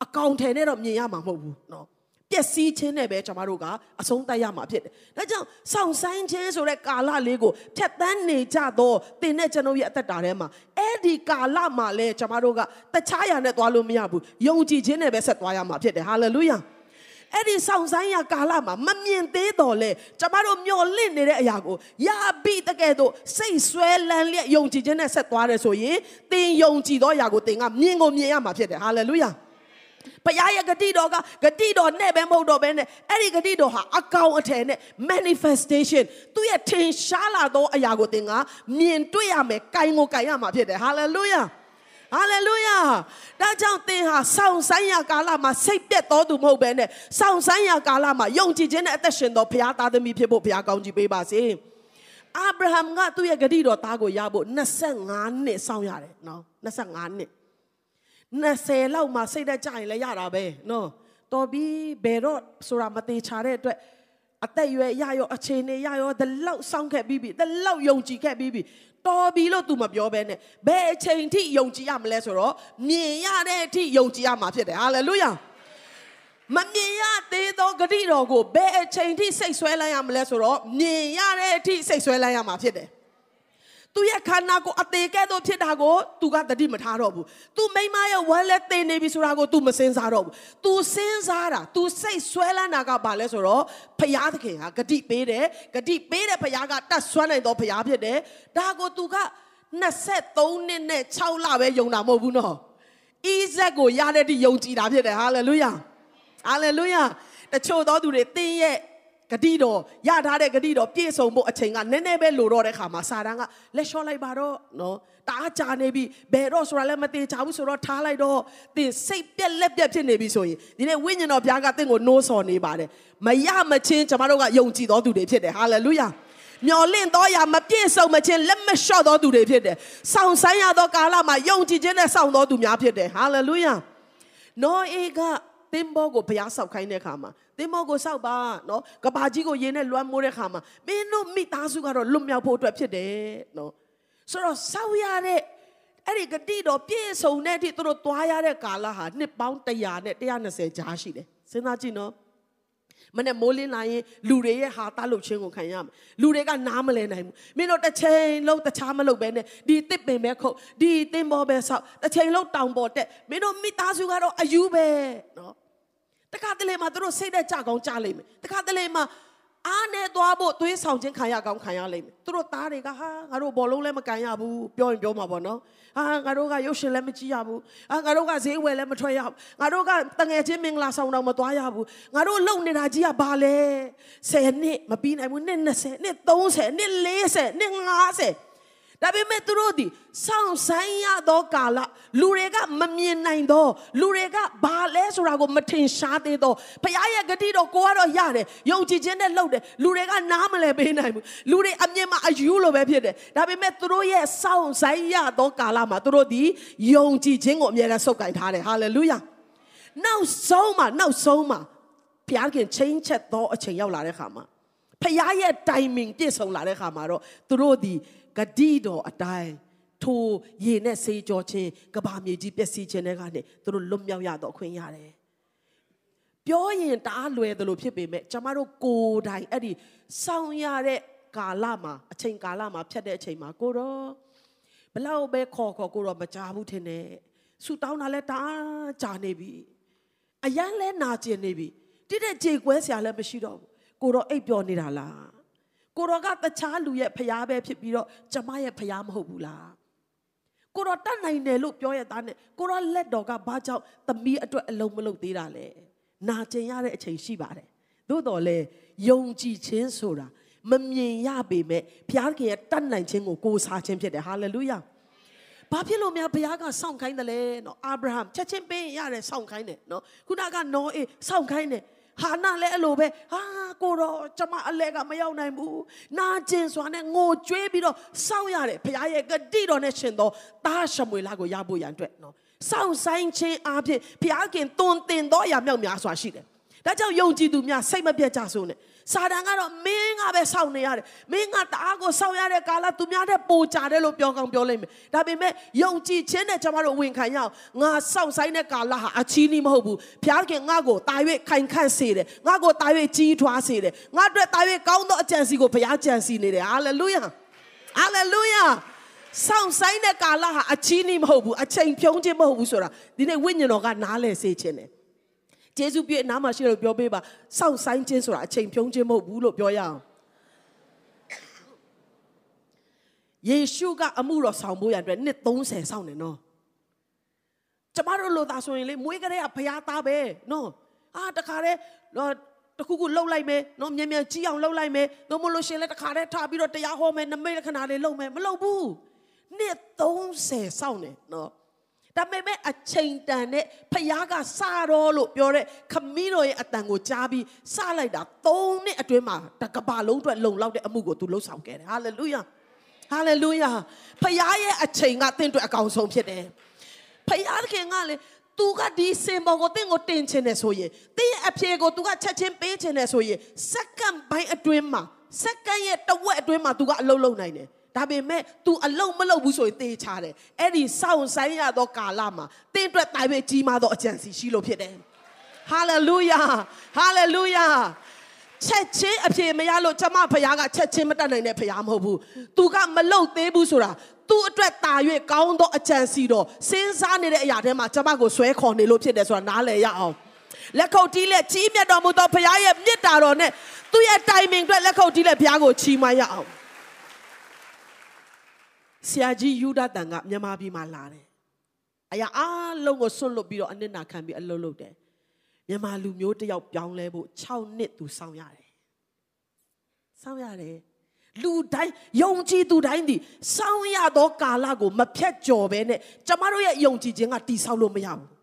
အကောင့်ထဲနဲ့တော့မြင်ရမှာမဟုတ်ဘူးနော်ပျက်စီးခြင်းနဲ့ပဲကျွန်တော်တို့ကအဆုံးသတ်ရမှာဖြစ်တယ်။ဒါကြောင့်စောင့်ဆိုင်ခြင်းဆိုတဲ့ကာလလေးကိုဖြတ်တန်းနေကြတော့တင်တဲ့ကျွန်တော်ရဲ့အသက်တာထဲမှာအဲ့ဒီကာလမှာလဲကျွန်တော်တို့ကတခြားရာနဲ့သွားလို့မရဘူး။ယုံကြည်ခြင်းနဲ့ပဲဆက်သွားရမှာဖြစ်တယ်။ဟာလေလုယာ။ အဲ့ဒီဆောင်ဆိုင်ရာကာလမှာမမြင်သေးတော်လဲကျမတို့မျော်လင့်နေတဲ့အရာကိုရပြီတကယ်တော့စိတ်ဆွဲလန်းလျက်ယုံကြည်ခြင်းနဲ့ဆက်သွားတယ်ဆိုရင်သင်ယုံကြည်သောအရာကိုသင်ကမြင်ကိုမြင်ရမှာဖြစ်တယ်ဟာလေလုယာဘုရားရဲ့ဂတိတော်ကဂတိတော်နဲ့ပဲမဟုတ်တော့ဘဲနဲ့အဲ့ဒီဂတိတော်ဟာအကောင်အထည်နဲ့ manifestation သူရဲ့ထင်ရှားလာသောအရာကိုသင်ကမြင်တွေ့ရမယ်၊ကိုင်ကိုကိုင်ရမှာဖြစ်တယ် hallelujah ဟာလေလုယာဒါကြောင့်သင်ဟာစောင့်ဆိုင်ရာကာလမှာစိတ်ပြတ်တော်သူမဟုတ်ဘဲနဲ့စောင့်ဆိုင်ရာကာလမှာယုံကြည်ခြင်းနဲ့အသက်ရှင်တော်ဘုရားသားသမီးဖြစ်ဖို့ဘုရားကောင်းချီးပေးပါစေအာဗြဟံကသူ့ရဲ့ဂတိတော်သားကိုရဖို့25နှစ်စောင့်ရတယ်နော်25နှစ်20လောက်မှစိတ်သက်ကြရင်လည်းရတာပဲနော်တော်ပြီဘယ်တော့ဆိုတာမသေးချာတဲ့အတွက်အသက်ရွယ်ရရောအခြေအနေရရောဒီလောက်စောင့်ခဲ့ပြီးပြီဒီလောက်ယုံကြည်ခဲ့ပြီးပြီ တော်ပြီလို့ तू မပြောဘဲနဲ့ဘယ်အချိန်ထိယုံကြည်ရမလဲဆိုတော့မြင်ရတဲ့အထိယုံကြည်ရမှာဖြစ်တယ်ဟာလေလုယာမမြင်ရသေးသောဂတိတော်ကိုဘယ်အချိန်ထိစိတ်ဆွဲလိုက်ရမလဲဆိုတော့မြင်ရတဲ့အထိစိတ်ဆွဲလိုက်ရမှာဖြစ်တယ် သူ့ရဲ့ခန္ဓာကိုယ်အသေးကဲ့သို့ဖြစ်တာကိုသူကတတိမထားတော့ဘူးသူမိမရဲ့ဝမ်းလဲသေနေပြီဆိုတာကိုသူမစင်စားတော့ဘူးသူစင်စားတာသူစိတ်ဆွဲလန်းတာကဘာလဲဆိုတော့ဖျားသခင်ဟာဂတိပေးတယ်ဂတိပေးတဲ့ဖျားကတတ်ဆွမ်းနိုင်သောဖျားဖြစ်တယ်ဒါကိုသူက23နှစ်နဲ့6လပဲယုံတာမဟုတ်ဘူးနော်အီဇက်ကိုရတဲ့တိယုံကြည်တာဖြစ်တယ်ဟာလေလုယာဟာလေလုယာတချို့သောသူတွေသင်ရဲ့ ဂတိတော်ရထားတဲ့ဂတိတော်ပြည့်စုံဖို့အချိန်ကနည်းနည်းပဲလိုတော့တဲ့ခါမှာစာတန်းကလက်လျှော့လိုက်ပါတော့နော်တအားကြာနေပြီဘယ်တော့ဆိုတာလည်းမသေးချဘူးဆိုတော့ထားလိုက်တော့သင်စိတ်ပြက်လက်ပြက်ဖြစ်နေပြီဆိုရင်ဒီနေ့ဝိညာဉ်တော်ဘုရားကသင်ကိုနိုးဆော်နေပါတယ်မရမချင်းကျမတို့ကယုံကြည်တော်သူတွေဖြစ်တယ်ဟာလေလုယာမျော်လင့်တော်ရာမပြည့်စုံမချင်းလက်မလျှော့တော်သူတွေဖြစ်တယ်။ဆောင်ဆိုင်ရသောကာလမှာယုံကြည်ခြင်းနဲ့ဆောင်တော်သူများဖြစ်တယ်။ဟာလေလုယာ။နောအေကသ င်္ဘောကိုဘုရားဆောက်ခိုင်းတဲ့အခါမှာသင်္ဘောကိုဆောက်ပါနော်ကဘာကြီးကိုရေနဲ့လွှမ်းမိုးတဲ့အခါမှာမင်းတို့မိသားစုကတော့လွတ်မြောက်ဖို့အတွက်ဖြစ်တယ်နော်ဆိုတော့ဆောက်ရတဲ့အဲ့ဒီဂတိတော်ပြည့်စုံတဲ့အထိသူတို့သွားရတဲ့ကာလဟာနှစ်ပေါင်း100နဲ့120ကြားရှိတယ်စဉ်းစားကြည့်နော်မနဲ့မိုးလင်းလာရင်လူတွေရဲ့ဟာတာလုပ်ခြင်းကိုခံရမယ်လူတွေကနားမလဲနိုင်ဘူးမင်းတို့တစ်ချိန်လုံးတခြားမလုပ်ပဲနဲ့ဒီတစ်ပင်ပဲခုတ်ဒီတင်ပေါ်ပဲဆောက်တစ်ချိန်လုံးတောင်ပေါ်တက်မင်းတို့မိသားစုကတော့အယူပဲနော် တခါတလေမှာတို့စိတ်တဲ့ကြကောင်းကြလိမ့်မယ်တခါတလေမှာအားနဲ့သွားဖို့သွေးဆောင်ခြင်းခံရကောင်းခံရလိမ့်မယ်သူတို့သားတွေကဟာငါတို့ဘောလုံးလည်းမကန်ရဘူးပြောရင်ပြောမှာပေါ့နော်ဟာငါတို့ကရုပ်ရှင်လည်းမကြည့်ရဘူးဟာငါတို့ကဈေးဝယ်လည်းမထွက်ရဘူးငါတို့ကတငယ်ချင်းမင်္ဂလာဆောင်တော့မသွားရဘူးငါတို့လုံနေတာကြီးကဘာလဲ10နှစ်မပြီးနိုင်ဘူးနှစ်20နှစ်30နှစ်40နှစ်50 ဒါပေမဲ့သူတို့ဒီစောင့်ဆိုင်ရသောကာလလူတွေကမမြင်နိုင်တော့လူတွေကဘာလဲဆိုတာကိုမထင်ရှားသေးတော့ဘုရားရဲ့ဂတိတော်ကိုကတော့ရတယ်ယုံကြည်ခြင်းနဲ့လှုပ်တယ်လူတွေကနားမလဲပေးနိုင်ဘူးလူတွေအမြင်မှာအယူလိုပဲဖြစ်တယ်ဒါပေမဲ့သူတို့ရဲ့စောင့်ဆိုင်ရသောကာလမှာသူတို့ဒီယုံကြည်ခြင်းကိုအမြဲတမ်းစုပ်ကိုင်ထားတယ်ဟာလေလုယာနောက်ဆုံးမှာနောက်ဆုံးမှာဘုရားခင်ချင်းချက်သောအချိန်ရောက်လာတဲ့ခါမှာဖခင်ရဲ့ timing ပြည့်စုံလာတဲ့ခါမှာတော့သူတို့ဒီ ဂတိတော်အတိုင်းထိုရေနဲ့ဆေးကြောခြင်းကဘာမြေကြီးပျက်စီးခြင်းတွေကနေသူတို့လွတ်မြောက်ရတော့ခွင့်ရတယ်ပြောရင်တအားလွယ်တယ်လို့ဖြစ်ပေမဲ့ကျမတို့ကိုယ်တိုင်အဲ့ဒီစောင့်ရတဲ့ကာလမှာအချိန်ကာလမှာဖြတ်တဲ့အချိန်မှာကိုတော့ဘလောက်ပဲခေါ်ခေါ်ကိုတော့မကြဘူးထင်တယ်ဆူတောင်းတာလဲတအားကြာနေပြီအရန်လဲနာကျင်နေပြီတိတဲ့ကြေကွဲဆရာလည်းမရှိတော့ဘူးကိုတော့အိပ်ပျော်နေတာလား ကိုတော်ကတခြားလူရဲ့ဖျားပဲဖြစ်ပြီးတော့ကျမရဲ့ဖျားမဟုတ်ဘူးလားကိုတော်တတ်နိုင်တယ်လို့ပြောရတဲ့နဲ့ကိုတော်လက်တော်ကဘာကြောင့်သမီးအတွက်အလုံးမလုံးသေးတာလဲနာကျင်ရတဲ့အချိန်ရှိပါတယ်သို့တော်လဲယုံကြည်ခြင်းဆိုတာမမြင်ရပေမဲ့ဘုရားခင်ရဲ့တတ်နိုင်ခြင်းကိုကိုးစားခြင်းဖြစ်တယ်ဟာလေလုယာဘာဖြစ်လို့များဘုရားကစောင့်ခိုင်းတယ်လဲနော်အာဗြဟံချက်ချင်းပေးရတယ်စောင့်ခိုင်းတယ်နော်ခုနကနောအေစောင့်ခိုင်းတယ် ဟာနာလည်းအဲ့လိုပဲဟာကိုတော့ကျမအလဲကမရောက်နိုင်ဘူးနာကျင်စွာနဲ့ငိုကြွေးပြီးတော့စောင့်ရတယ်ဘုရားရဲ့ဂတိတော်နဲ့ရှင်တော်တားရှမွေလာကိုရဖို့ရန်အတွက်နော်စောင့်ဆိုင်ခြင်းအပြင်ဘုရားခင်တွင်တင်တော်အရာမြောက်များစွာရှိတယ်ဒါကြောင့်ယုံကြည်သူများစိတ်မပြတ်ကြဆိုနဲ့ စာတန်ကတော့မင်းကပဲစောင့်နေရတယ်မင်းကတအားကိုစောင့်ရတဲ့ကာလသူများတဲ့ပိုကြတယ်လို့ပြောကောင်းပြောလိုက်မယ်ဒါပေမဲ့ယုံကြည်ခြင်းနဲ့ကျွန်တော်တို့ဝင်ခံရအောင်ငါစောင့်ဆိုင်တဲ့ကာလဟာအချီးနှီးမဟုတ်ဘူးဖျားခင်ငါ့ကိုတာ၍ခိုင်ခန့်စေတယ်ငါ့ကိုတာ၍ကြီးထွားစေတယ်ငါအတွက်တာ၍ကောင်းသောအကြံစီကိုဘုရားကြံစီနေတယ်ဟာလေလုယာဟာလေလုယာစောင့်ဆိုင်တဲ့ကာလဟာအချီးနှီးမဟုတ်ဘူးအချိန်ဖြုံးခြင်းမဟုတ်ဘူးဆိုတာဒီနေ့ဝိညာဉ်တော်ကနားလည်စေခြင်းတယ် ဂျေစုပြည့်အနားမှာရှိလို့ပြောပေးပါစောင့်ဆိုင်ခြင်းဆိုတာအချိန်ဖြုံးခြင်းမဟုတ်ဘူးလို့ပြောရအောင်ယေရှုကအမှုတော်ဆောင်ဖို့ရတဲ့နှစ်30ဆောင်နေနော်ကျမတို့လို့သာဆိုရင်လေမွေးကလေးကဖျားသားပဲနော်အာတခါတည်းတခုခုလှုပ်လိုက်မယ်နော်မြန်မြန်ကြီးအောင်လှုပ်လိုက်မယ်တော့မလို့ရှင်လဲတခါတည်းထားပြီးတော့တရားဟောမယ်နမိတ်လက္ခဏာတွေလှုပ်မယ်မလှုပ်ဘူးနှစ်30ဆောင်နေနော် ဒါပေမဲ့အချိန်တန်နဲ့ဖယားကစတော့လို့ပြောတဲ့ခမင်းတော်ရဲ့အတန်ကိုကြားပြီးစလိုက်တာ၃နှစ်အတွင်းမှာတကဘာလုံးအတွက်လုံလောက်တဲ့အမှုကိုသူလှုပ်ဆောင်ခဲ့တယ်ဟာလေလုယာဟာလေလုယာဖယားရဲ့အချိန်ကတင့်အတွက်အကောင်ဆုံးဖြစ်တယ်ဖယားခင်ကလေသူကဒီစင်ပေါ်ကိုတင့်ကိုတင်ချင်တယ်ဆိုရင်တင်းရဲ့အဖြေကိုသူကချက်ချင်းပေးချင်တယ်ဆိုရင်စက္ကန့်ပိုင်းအတွင်းမှာစက္ကန့်ရဲ့တဝက်အတွင်းမှာသူကအလုံးလုံးနိုင်တယ် ဒါပေမဲ့ तू အလုံးမလုံးဘူးဆိုရင်တေးချတယ်အဲ့ဒီစောင့်ဆိုင်ရသောကာလမှာတင်းအတွက်တိုင်ပဲကြီးမားသောအကြံစီရှိလို့ဖြစ်တယ်ဟာလေလုယာဟာလေလုယာချက်ချင်းအဖြေမရလို့ကျမဖခင်ကချက်ချင်းမတတ်နိုင်တဲ့ဖခင်မဟုတ်ဘူး။ तू ကမလုတ်သေးဘူးဆိုတာသူ့အတွက်တာ၍ကောင်းသောအကြံစီတော်စဉ်းစားနေတဲ့အရာထဲမှာကျမကိုဆွဲခေါ်နေလို့ဖြစ်တယ်ဆိုတာနားလည်ရအောင်။လက်ခုပ်တီးလက်ကြီးမြတ်တော်မူသောဖခင်ရဲ့မြစ်တာတော်နဲ့သူ့ရဲ့တိုင်မင်အတွက်လက်ခုပ်တီးလက်ဖခင်ကိုချီးမွမ်းရအောင်။ ဆရာကြီးယူဒတန်ကမြန်မာပြည်မှာလာတယ်။အရာအလုံးကိုဆွန့်လွတ်ပြီးတော့အနစ်နာခံပြီးအလုပ်လုပ်တယ်။မြန်မာလူမျိုးတစ်ယောက်ပြောင်းလဲဖို့6နှစ်သူစောင့်ရတယ်။စောင့်ရတယ်။လူတိုင်းယုံကြည်သူတိုင်းဒီစောင့်ရသောကာလကိုမဖြတ်ကျော်ပဲနဲ့ကျမတို့ရဲ့ယုံကြည်ခြင်းကတည်ဆောက်လို့မရဘူး။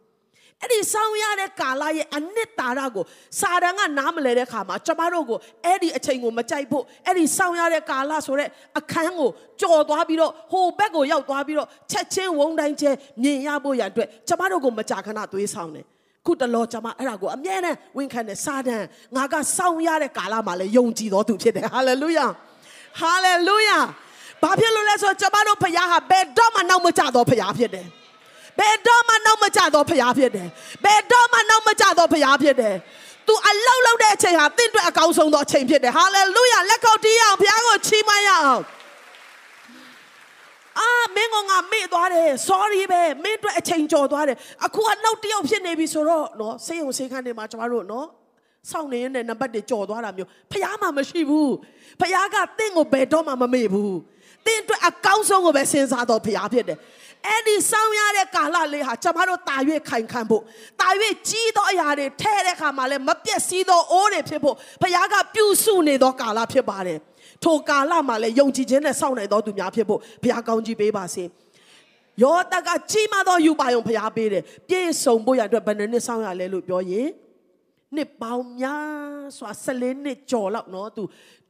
အဲ့ဒီစောင့်ရတဲ့ကာလရဲ့အနှစ်သာရကိုစာတန်ကနားမလဲတဲ့ခါမှာကျမတို့ကိုအဲ့ဒီအချိန်ကိုမကြိုက်ဖို့အဲ့ဒီစောင့်ရတဲ့ကာလဆိုတဲ့အခန်းကိုကြော်သွားပြီးတော့ဟိုဘက်ကိုရောက်သွားပြီးတော့ချက်ချင်းဝုန်းတိုင်းကျဲမြင်ရဖို့ရန်အတွက်ကျမတို့ကိုမကြာခဏသွေးဆောင်တယ်ခုတလောကျွန်မအဲ့ဒါကိုအမြဲတမ်းဝန်ခံတယ်စာတန်ငါကစောင့်ရတဲ့ကာလမှာလည်းယုံကြည်တော်သူဖြစ်တယ်ဟာလေလုယာဟာလေလုယာဘာဖြစ်လို့လဲဆိုတော့ကျွန်မတို့ဖခင်ဟာဘယ်တော့မှနောက်မကျတော်ဖခင်ဖြစ်တယ် ဘယ်တော့မှနောက်မကျတော်ဖခင်ဖြစ်တယ်ဘယ်တော့မှနောက်မကျတော်ဖခင်ဖြစ်တယ်သူအလောက်လောက်တဲ့အချိန်ဟာတင့်အတွက်အကောင်းဆုံးသောအချိန်ဖြစ်တယ်ဟာလေလုယာလက်ကောက်တီးအောင်ဘုရားကိုချီးမွမ်းရအောင်အာမင်းကငါမေ့သွားတယ် sorry ပဲမင်းအတွက်အချိန်ကျော်သွားတယ်အခုကနောက်တစ်ယောက်ဖြစ်နေပြီဆိုတော့နော်စေယုံစေခန်းတွေမှာကျမတို့နော်စောင့်နေရတဲ့နံပါတ်တွေကြော်သွားတာမျိုးဖះမှမရှိဘူးဖះကတင့်ကိုဘယ်တော့မှမမေ့ဘူးတင့်အတွက်အကောင်းဆုံးကိုပဲစဉ်းစားတော့ဖះဖြစ်တယ် အဲ့ဒီစောင်းရတဲ့ကာလလေးဟာကျမတို့တာ၍ခိုင်ခံဖို့တာ၍ကြီးသောအရာတွေထဲတဲ့ခါမှာလည်းမပြည့်စည်သောအိုးတွေဖြစ်ဖို့ဖះကပြုစုနေသောကာလဖြစ်ပါတယ်ထိုကာလမှာလည်းယုံကြည်ခြင်းနဲ့စောင့်နိုင်သောသူများဖြစ်ဖို့ဘုရားကောင်းကြီးပေးပါစေယောသကကြီးမားသောယူပါယုံဘုရားပေးတယ်ပြည့်စုံဖို့ရအတွက်ဘယ်နှစ်စောင့်ရလဲလို့ပြောရင်နှစ်ပေါင်းများစွာ14နှစ်ကျော်လောက်နော်သူ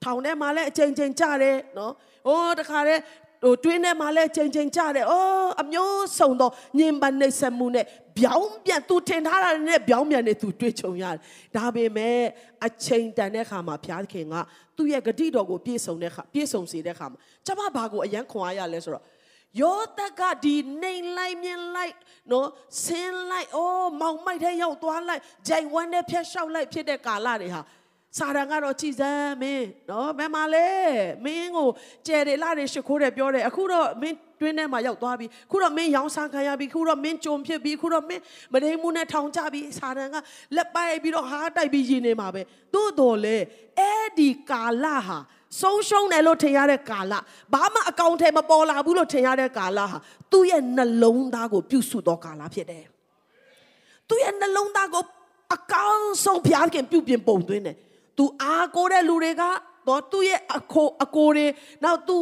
ထောင်ထဲမှာလည်းအချိန်ချင်းကြတယ်နော်ဟိုတခါတည်း ဟိုတွင်းထဲမှာလည်းချိန်ချိန်ကြတယ်။အော်အမျိုးစုံသောညင်ပနှိပ်စက်မှုနဲ့ပြောင်းပြန်သူထင်ထားတာနဲ့ပြောင်းပြန်နေသူတွေ့ချုံရတယ်။ဒါပေမဲ့အချိန်တန်တဲ့ခါမှာဘုရားခင်ကသူ့ရဲ့ဂတိတော်ကိုပြည့်စုံတဲ့ခါပြည့်စုံစေတဲ့ခါမှာကျွန်မဘာကိုအယံခွန်အားရလဲဆိုတော့ယောသက်ကဒီနှိမ်လိုက်မြင်လိုက်နော်ဆင်းလိုက်အိုးမောင်မိုက်တဲ့ရောက်သွားလိုက်ဂျိုင်ဝမ်းနဲ့ဖျက်လျှောက်လိုက်ဖြစ်တဲ့ကာလတွေဟာ စာရန်ကတော့ကြည်စမ်းမင်းနော်ဘယ်မှာလဲမင်းကိုကြယ်တယ်လာတယ်ရှ िख ိုးတယ်ပြောတယ်အခုတော့မင်းတွင်းထဲမှာရောက်သွားပြီခုတော့မင်းရောင်းစားခံရပြီခုတော့မင်းကြုံဖြစ်ပြီခုတော့မင်းမဒိမှုနဲ့ထောင်ချပြီစာရန်ကလက်ပိုက်ပြီးတော့ဟာတိုက်ပြီးရင်နေမှာပဲသို့တော်လေအဲ့ဒီကာလဟာဆုံးရှုံးတယ်လို့ထင်ရတဲ့ကာလဘာမှအကောင့်ထဲမပေါ်လာဘူးလို့ထင်ရတဲ့ကာလဟာသူ့ရဲ့နှလုံးသားကိုပြုစုသောကာလဖြစ်တယ်သူ့ရဲ့နှလုံးသားကိုအကောင်းဆုံးဘုရားခင်ပြုပြင်ပုံသွင်းတယ် သူအားကိုးတဲ့လူတွေကတော့သူ့ရဲ့အခိုအကိုတွေနောက်သူ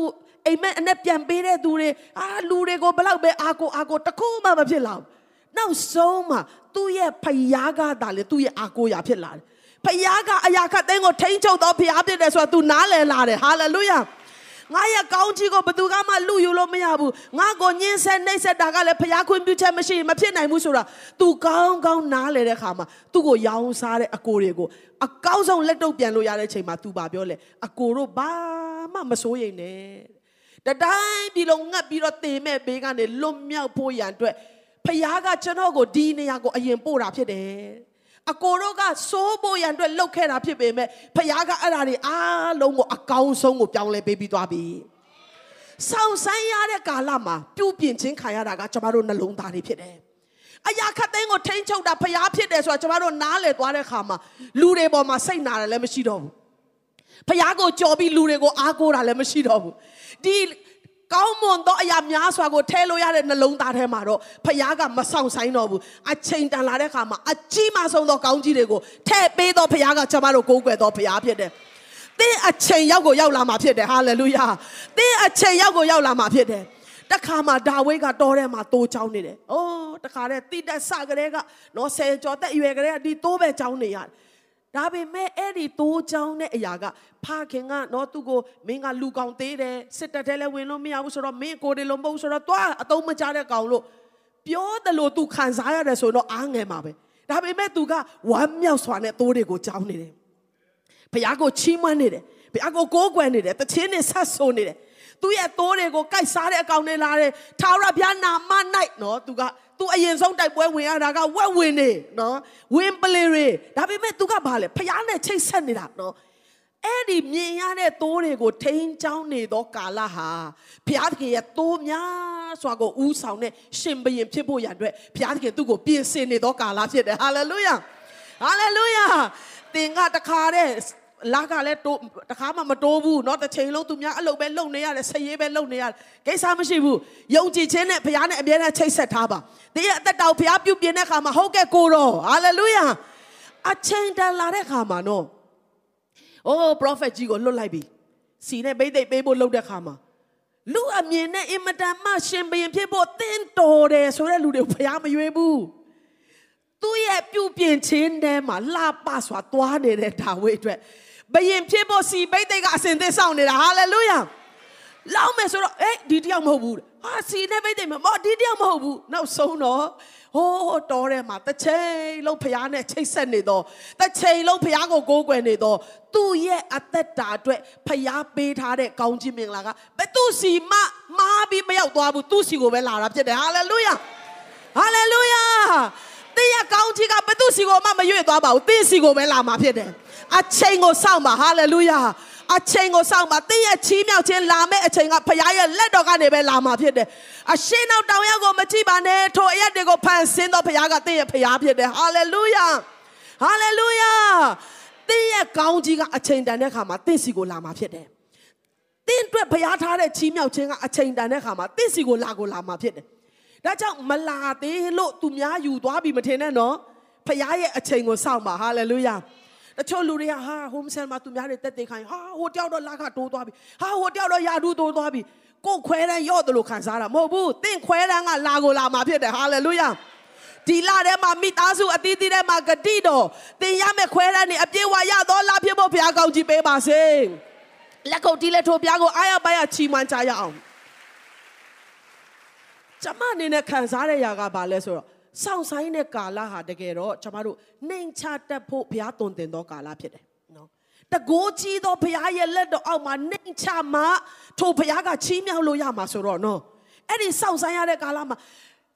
အိမ်မက်အနဲ့ပြန်ပေးတဲ့သူတွေအာလူတွေကိုဘလောက်ပဲအားကိုအားကိုတခုမှမဖြစ်လောက်နောက်ဆုံးမှာသူ့ရဲ့ဖယားကသာလေသူ့ရဲ့အားကိုရာဖြစ်လာတယ်ဖယားကအရာခတ်သိန်းကိုထိန်းချုပ်တော့ဖယားဖြစ်တယ်ဆိုတာ तू နားလည်လာတယ်ဟာလေလုယာ ငါရဲ့ကောင်းချီးကိုဘသူကမှလူယူလို့မရဘူးငါကိုညှင်းဆက်နှိပ်ဆက်တာကလည်းဖျားခွင့်ပြုချက်မရှိရင်မဖြစ်နိုင်ဘူးဆိုတာ तू ကောင်းကောင်းနားလေတဲ့ခါမှာသူ့ကိုရောင်းစားတဲ့အကိုတွေကိုအကောင်းဆုံးလက်တော့ပြန်လို့ရတဲ့ချိန်မှာ तू ပါပြောလေအကိုတို့ဘာမှမစိုးရိမ်နဲ့တတိုင်းပြည်လုံးငတ်ပြီးတော့တင်မဲ့ဘေးကနေလွတ်မြောက်ဖို့ရန်အတွက်ဖျားကကျွန်တော်ကိုဒီနေရာကိုအရင်ပို့တာဖြစ်တယ် အကိုတို့ကစိုးဖို့ရန်အတွက်လှုပ်ခဲ့တာဖြစ်ပေမဲ့ဖခင်ကအဲ့ဒါတွေအားလုံးကိုအကောင်းဆုံးကိုပြောင်းလဲပေးပြီးသွားပြီ။ဆောင်းဆိုင်ရတဲ့ကာလမှာပြုပြင်ခြင်းခံရတာကကျမတို့နှလုံးသားတွေဖြစ်တယ်။အရာခတ်သိန်းကိုထိန်းချုပ်တာဖခင်ဖြစ်တယ်ဆိုတာကျမတို့နားလည်သွားတဲ့ခါမှာလူတွေပေါ်မှာစိတ်နာတယ်လည်းမရှိတော့ဘူး။ဖခင်ကိုကြော်ပြီးလူတွေကိုအားကိုးတာလည်းမရှိတော့ဘူး။ဒီ ကောင်းမွန်သောအရာများစွာကိုထဲလို့ရတဲ့နှလုံးသားထဲမှာတော့ဖခင်ကမဆောင်ဆိုင်တော့ဘူးအချိန်တန်လာတဲ့ခါမှာအကြီးမဆုံးသောကောင်းကြီးတွေကိုထဲ့ပေးသောဖခင်ကကျွန်မတို့ကိုးကွယ်သောဖခင်ဖြစ်တယ်။သင်အချိန်ရောက်ကိုရောက်လာမှာဖြစ်တယ်ဟာလေလုယာ။သင်အချိန်ရောက်ကိုရောက်လာမှာဖြစ်တယ်။တခါမှဒါဝိဒ်ကတော်ထဲမှာတိုးချောင်းနေတယ်။အိုးတခါတည်းတိတက်ဆကလေးကနော်ဆယ်ကျော်တက်ရွယ်ကလေးကဒီတိုးပဲချောင်းနေရတယ်။ ဒါပေမဲ့အဲ့ဒီတိုးချောင်းတဲ့အရာကဖခင်ကနော်သူ့ကိုမင်းကလူကောင်သေးတယ်စစ်တပ်ထဲလည်းဝင်လို့မရဘူးဆိုတော့မင်းကိုယ်တွေလုံးမဟုတ်ဆိုတော့သွားအတုံးမချတဲ့ကောင်လို့ပြောတယ်လို့သူခံစားရတယ်ဆိုတော့အားငယ်မှာပဲဒါပေမဲ့သူကဝမ်းမြောက်စွာနဲ့တိုးတွေကိုကြောင်းနေတယ်ဘုရားကိုချီးမွမ်းနေတယ်ဘုရားကိုကိုးကွယ်နေတယ်တခြင်းနဲ့ဆက်ဆိုနေတယ်သူ့ရဲ့တိုးတွေကိုကိုက်စားတဲ့အကောင်နဲ့လာတယ်ထာဝရဘုရားနာမ၌နော်သူက သူအရင်ဆုံးတိုက်ပွဲဝင်ရတာကဝက်ဝင်နေနော်ဝင်းပလေတွေဒါပေမဲ့ तू ကဘာလဲဖျားနဲ့ချိတ်ဆက်နေတာနော်အဲ့ဒီမြင်ရတဲ့သိုးတွေကိုထိန်းချောင်းနေသောကာလဟာဘုရားသခင်ရဲ့သိုးများစွာကိုဥဆောင်တဲ့ရှင်ဘရင်ဖြစ်ဖို့ရန်အတွက်ဘုရားသခင်သူ့ကိုပြင်ဆင်နေသောကာလဖြစ်တယ်ဟာလေလုယာဟာလေလုယာသင်ကတခါတဲ့ လာကလည်းတိုးတခါမှမတိုးဘူးเนาะတစ်ချိန်လုံးသူများအလုပ်ပဲလုပ်နေရတယ်ဆရေးပဲလုပ်နေရတယ်ကိစ္စမရှိဘူးယုံကြည်ခြင်းနဲ့ဘုရားနဲ့အမြဲတမ်းချိတ်ဆက်ထားပါသင်ရဲ့အသက်တာကိုဘုရားပြုပြင်တဲ့အခါမှာဟုတ်ကဲ့ကိုတော့ဟာလေလုယာအချိန်တန်လာတဲ့အခါမှာနော် ။အိုး prophet ကြီးကိုလွတ်လိုက်ပြီ။စီနဲ့ဘိသိက်ပေးဖို့လုပ်တဲ့ခါမှာလူအမြင်နဲ့အင်မတန်မှရှင်ဘရင်ဖြစ်ဖို့တင်းတော်တယ်ဆိုတဲ့လူတွေကိုဖျားမရွေးဘူး။သူ့ရဲ့ပြုပြင်ခြင်းထဲမှာလှပစွာသွားနေတဲ့ဒါဝိဒ်အတွက် ဘရင်ဖြစ်ဖို့စီဘိသိက်ကအစဉ်သစ်ဆောင်နေတာဟာလေလုယာ။လောက်မယ်ဆိုတော့အေးဒီတယောက်မဟုတ်ဘူး။ဟာစီနဲ့ဘိသိက်မမောဒီတယောက်မဟုတ်ဘူး။နောက်ဆုံးတော့ဟိုးတော်ထဲမှာတစ်ချိန်လုံးဖျားနဲ့ချိတ်ဆက်နေတော့တစ်ချိန်လုံးဖျားကိုကိုးကွယ်နေတော့သူ့ရဲ့အသက်တာအတွက်ဖျားပေးထားတဲ့ကောင်းကြီးမင်္ဂလာကဘယ်သူစီမှမားပြီးမရောက်သွားဘူးသူ့စီကိုပဲလာတာဖြစ်တယ်ဟာလေလုယာဟာလေလုယာ တင်းရဲ့ကောင်းကြီးကဘယ်သူစီကိုမှမရွေ့သွားပါဘူးတင်းစီကိုပဲလာမှာဖြစ်တယ်အချိန်ကိုစောင့်ပါဟာလေလုယာအချိန်ကိုစောင့်ပါတင်းရဲ့ချီးမြှောက်ခြင်းလာမဲ့အချိန်ကဖခင်ရဲ့လက်တော်ကနေပဲလာမှာဖြစ်တယ်အရှင်းနောက်တောင်ရောက်ကိုမကြည့်ပါနဲ့ထိုအရက်တွေကိုဖန်ဆင်းသောဖခင်ကတင်းရဲ့ဖခင်ဖြစ်တယ်ဟာလေလုယာဟာလေလုယာတင်းရဲ့ကောင်းကြီးကအချိန်တန်တဲ့အခါမှာတင်းစီကိုလာမှာဖြစ်တယ်တင်းအတွက်ဖရားထားတဲ့ချီးမြှောက်ခြင်းကအချိန်တန်တဲ့အခါမှာတင်းစီကိုလာကိုလာမှာဖြစ်တယ် ဒါကြောင့်မလာသေးလို့သူများယူသွားပြီမထင်နဲ့နော်ဖရားရဲ့အချိန်ကိုစောင့်ပါဟာလေလုယာတချို့လူတွေကဟာ home center မှာသူများတွေတက်တက်ခိုင်းဟာဟိုတယောက်တော့လက်ခတိုးသွားပြီဟာဟိုတယောက်တော့ယာဒူးတိုးသွားပြီကိုယ်ခွဲတန်းရော့တယ်လို့ခံစားတာမဟုတ်ဘူးတင့်ခွဲတန်းကလာကိုလာမှာဖြစ်တယ်ဟာလေလုယာဒီလာထဲမှာမိသားစုအသီးသီးထဲမှာဂတိတော်တင်ရမယ့်ခွဲတန်းနေအပြည့်ဝရတော့လာဖြစ်ဖို့ဘုရားကောင်းကြီးပေးပါစေလက်ကုပ်တီးလက်ထိုးဘုရားကိုအားရပါရချီးမွမ်းကြရအောင် ကျမအနေနဲ့ခံစားရရကဘာလဲဆိုတော့စောင့်ဆိုင်တဲ့ကာလဟာတကယ်တော့ကျမတို့နှိမ်ချတတ်ဖို့ဘုရားတုံတင်သောကာလဖြစ်တယ်နော်တကိုးကြီးသောဘုရားရဲ့လက်တော်အောက်မှာနှိမ်ချမှထိုဘုရားကချီးမြှောက်လို့ရမှာဆိုတော့နော်အဲ့ဒီစောင့်ဆိုင်ရတဲ့ကာလမှာ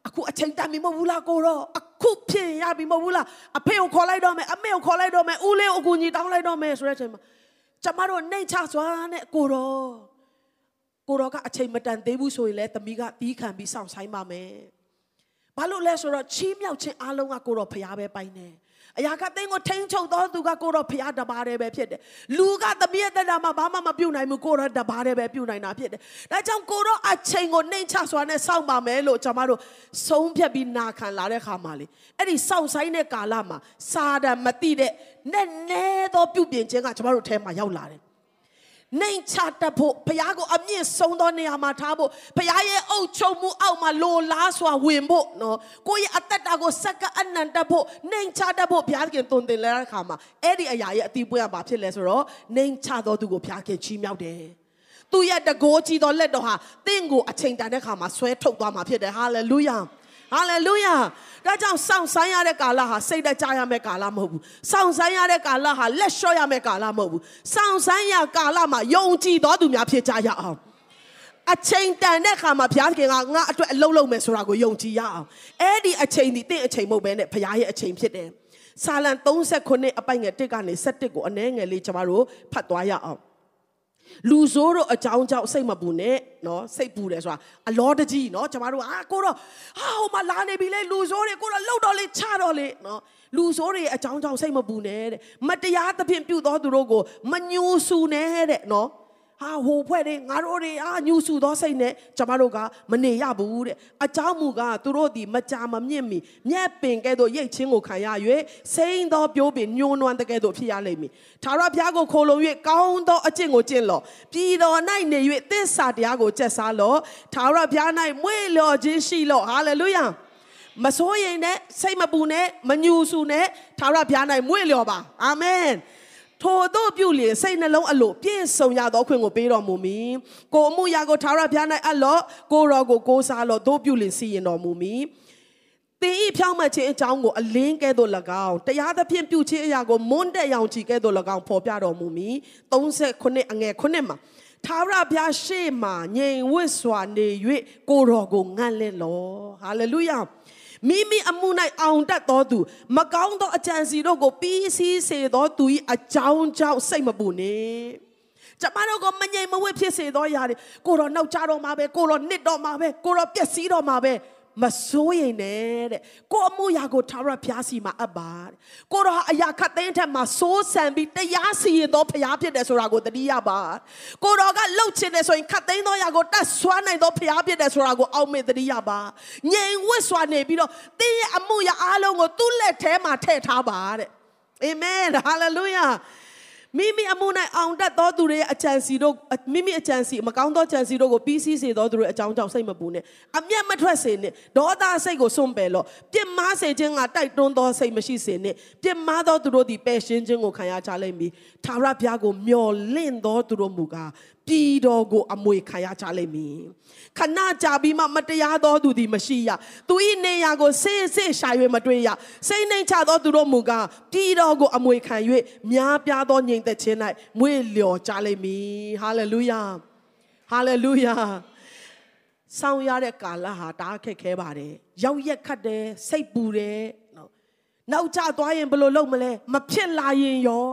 အခုအချိန်တန်ပြီမဟုတ်ဘူးလားကိုတော့အခုဖြစ်ရပြီမဟုတ်ဘူးလားအဖေကိုခေါ်လိုက်တော့မယ်အမေကိုခေါ်လိုက်တော့မယ်ဦးလေးကိုအကူကြီးတောင်းလိုက်တော့မယ်ဆိုတဲ့အချိန်မှာကျမတို့နှိမ်ချစွာနဲ့ကိုတော့ ကိုတော့ကအချိန်မတန်သေးဘူးဆိုရင်လည်းသမီးကတီးခံပြီးစောင့်ဆိုင်ပါမယ်ဘာလို့လဲဆိုတော့ချီးမြှောက်ခြင်းအလုံးကကိုတော့ဖရားပဲပိုင်တယ်အရာကသင်ကိုထိန်းချုပ်တော်သူကကိုတော့ဖရားတပါးတည်းပဲဖြစ်တယ်လူကသမီးရဲ့တက်တာမှာဘာမှမပြုတ်နိုင်ဘူးကိုတော့တပါးတည်းပဲပြုတ်နိုင်တာဖြစ်တယ်ဒါကြောင့်ကိုတော့အချိန်ကိုနှိမ်ချစွာနဲ့စောင့်ပါမယ်လို့ကျွန်တော်တို့ဆုံးဖြတ်ပြီးနာခံလာတဲ့ခါမှာလေအဲ့ဒီစောင့်ဆိုင်တဲ့ကာလမှာစာတန်မတိတဲ့နဲ့နဲသောပြုတ်ပြင်ခြင်းကကျွန်တော်တို့ထဲမှာရောက်လာတယ် နှိမ်ချတတ်ဖို့ဘုရားကိုအမြင့်ဆုံးသောနေရာမှာထားဖို့ဘုရားရဲ့အုပ်ချုပ်မှုအောက်မှာလိုလားစွာဝင်ဖို့နော်ကိုယ့်ရဲ့အသက်တာကိုစက္ကအနန္တတ်ဖို့နှိမ်ချတတ်ဖို့ဘုရားခင်တုံတင်လဲတဲ့အခါမှာအဲ့ဒီအရာရဲ့အတိပွင့်ကဘာဖြစ်လဲဆိုတော့နှိမ်ချသောသူကိုဘုရားခင်ချီးမြှောက်တယ်သူရဲ့တကိုးကြီးသောလက်တော်ဟာတင့်ကိုအချိန်တန်တဲ့ခါမှာဆွဲထုတ်သွားမှာဖြစ်တယ်ဟာလေလုယာ ဟာလေလုယာဒါကြောင့်စောင့်ဆိုင်ရတဲ့ကာလဟာစိတ်တကြရမယ့်ကာလမဟုတ်ဘူးစောင့်ဆိုင်ရတဲ့ကာလဟာလက်လျှော့ရမယ့်ကာလမဟုတ်ဘူးစောင့်ဆိုင်ရကာလမှာယုံကြည်တော်သူများဖြစ်ကြရအောင်အချိန်တန်တဲ့ခါမှာဘုရားခင်ကငါအတွက်အလုံးလုံးမယ်ဆိုတာကိုယုံကြည်ရအောင်အဲ့ဒီအချိန်ဒီတင့်အချိန်မဟုတ်ဘဲနဲ့ဘုရားရဲ့အချိန်ဖြစ်တယ်ဆာလံ39အပိုင်ငယ်1ကနေ7ကိုအနည်းငယ်လေးကျွန်တော်တို့ဖတ်သွားရအောင် လူဆိုးတို့အကြောင်းကြောင့်စိတ်မပူနဲ့နော်စိတ်ပူတယ်ဆိုတာအလောတကြီးနော်ကျမတို့အာကိုတော့ဟာဟိုမှာလာနေပြီလေလူဆိုးတွေကိုတော့လှုပ်တော့လေချတော့လေနော်လူဆိုးတွေအကြောင်းကြောင့်စိတ်မပူနဲ့တဲ့မတရားသဖြင့်ပြုသောသူတို့ကိုမညူဆူနဲ့တဲ့နော် ဟာဟိုဖွဲ့တွေငါတို့တွေအာညှူဆူသောစိတ်နဲ့ကျမတို့ကမနေရဘူးတဲ့အเจ้าမူကသူတို့ဒီမကြာမမြင့်မီမြက်ပင်ကဲ့သို့ရိတ်ချင်းကိုခံရ၍စိမ့်သောပြိုးပင်ညှိုးနွမ်းတဲ့ကဲ့သို့ဖြစ်ရလိမ့်မည်ထာဝရဘုရားကိုခိုလုံ၍ကောင်းသောအကျင့်ကိုကျင့်လော့ပြည်တော်၌နေ၍သစ္စာတရားကိုကျက်စားလော့ထာဝရဘုရား၌မွေ့လျော်ခြင်းရှိလော့ဟာလေလုယာမစိုးရိမ်နဲ့စိတ်မပူနဲ့မညှူဆူနဲ့ထာဝရဘုရား၌မွေ့လျော်ပါအာမင် ထိုတို့ပြုလျင်စိတ်နှလုံးအလိုပြည့်စုံရသောခွင့်ကိုပေးတော်မူမည်ကိုအမှုရာကိုထာဝရဘုရား၌အလော့ကိုရောကိုကိုးစားလော့တို့ပြုလျင်စီရင်တော်မူမည်တင်ဤဖြောင်းမှတ်ခြင်းအကြောင်းကိုအလင်းကဲ့သို့၎င်းတရားသဖြင့်ပြုခြင်းအရာကိုမွန်းတဲ့ရောင်ချီကဲ့သို့၎င်းဖော်ပြတော်မူမည်39အငယ်9မှာထာဝရဘုရားရှေ့မှာငြိမ်ဝတ်စွာနေ၍ကိုတော်ကိုငန့်လဲလောဟာလေလုယာ မိမိအမှု၌အောင်တတ်သောသူမကောင်းသောအကြံစီတို့ကိုပြီးစီးစေသောသူ၏အကြောင်းကြောင့်စိတ်မပူနှင့်ကျမတို့ကမငြိမ်မဝှက်ဖြစ်စေသောຢာတွေကိုတော့နောက်ကြတော့မှာပဲကိုတော့နစ်တော့မှာပဲကိုတော့ပျက်စီးတော့မှာပဲ မစိုးရိမ်နဲ့တဲ့ကိုအမှုရာကိုထာဝရဘုရားစီမှာအပ်ပါတဲ့ကိုတော့အရာခတ်သိမ်းထက်မှာစိုးစံပြီးတရားစီရင်သောဘုရားဖြစ်တယ်ဆိုတာကိုတတိယပါကိုတော့ကလှုပ်ချင်တယ်ဆိုရင်ခတ်သိမ်းသောအရာကိုတတ်ဆွမ်းနိုင်သောဘုရားဖြစ်တယ်ဆိုတာကိုအောက်မေ့တတိယပါငြိမ်ဝတ်စွာနေပြီးတော့တင်းရဲ့အမှုရာအားလုံးကိုသူ့လက်ထဲမှာထည့်ထားပါတဲ့အာမင်ဟာလေလုယာ မိမိအမှု၌အောင်တတ်သောသူတွေရဲ့အကြံစီတို့မိမိအကြံစီမကောင်းသောကြံစီတို့ကိုပြီးစီးစေသောသူတွေအကြောင်းကြောင့်စိတ်မပူနဲ့အမျက်မထွက်စေနဲ့ဒေါသစိတ်ကိုစွန့်ပယ်လို့ပြစ်မှားစေခြင်းကတိုက်တွန်းသောစိတ်မရှိစေနဲ့ပြစ်မှားသောသူတို့သည်ပယ်ရှင်းခြင်းကိုခံရကြလိမ့်မည်သာရဘုရားကိုမျှော်လင့်သောသူတို့မူကား ပြည်တော်ကိုအမွေခံရကြလိမ့်မည်ခဏကြာပြီးမှမတရားသောသူသည်မရှိရသူ၏နေရာကိုဆေးဆေးရှာ၍မတွေ့ရစိတ်နှိမ်ချသောသူတို့မူကားပြည်တော်ကိုအမွေခံ၍များပြားသောငြိမ်သက်ခြင်း၌မွေ့လျော်ကြလိမ့်မည်ဟာလေလုယာဟာလေလုယာဆောင်ရတဲ့ကာလဟာတအားခက်ခဲပါတယ်ရောက်ရက်ခတ်တယ်စိတ်ပူတယ်နော်နောက်ကျသွားရင်ဘယ်လိုလုပ်မလဲမဖြစ်လာရင်ရော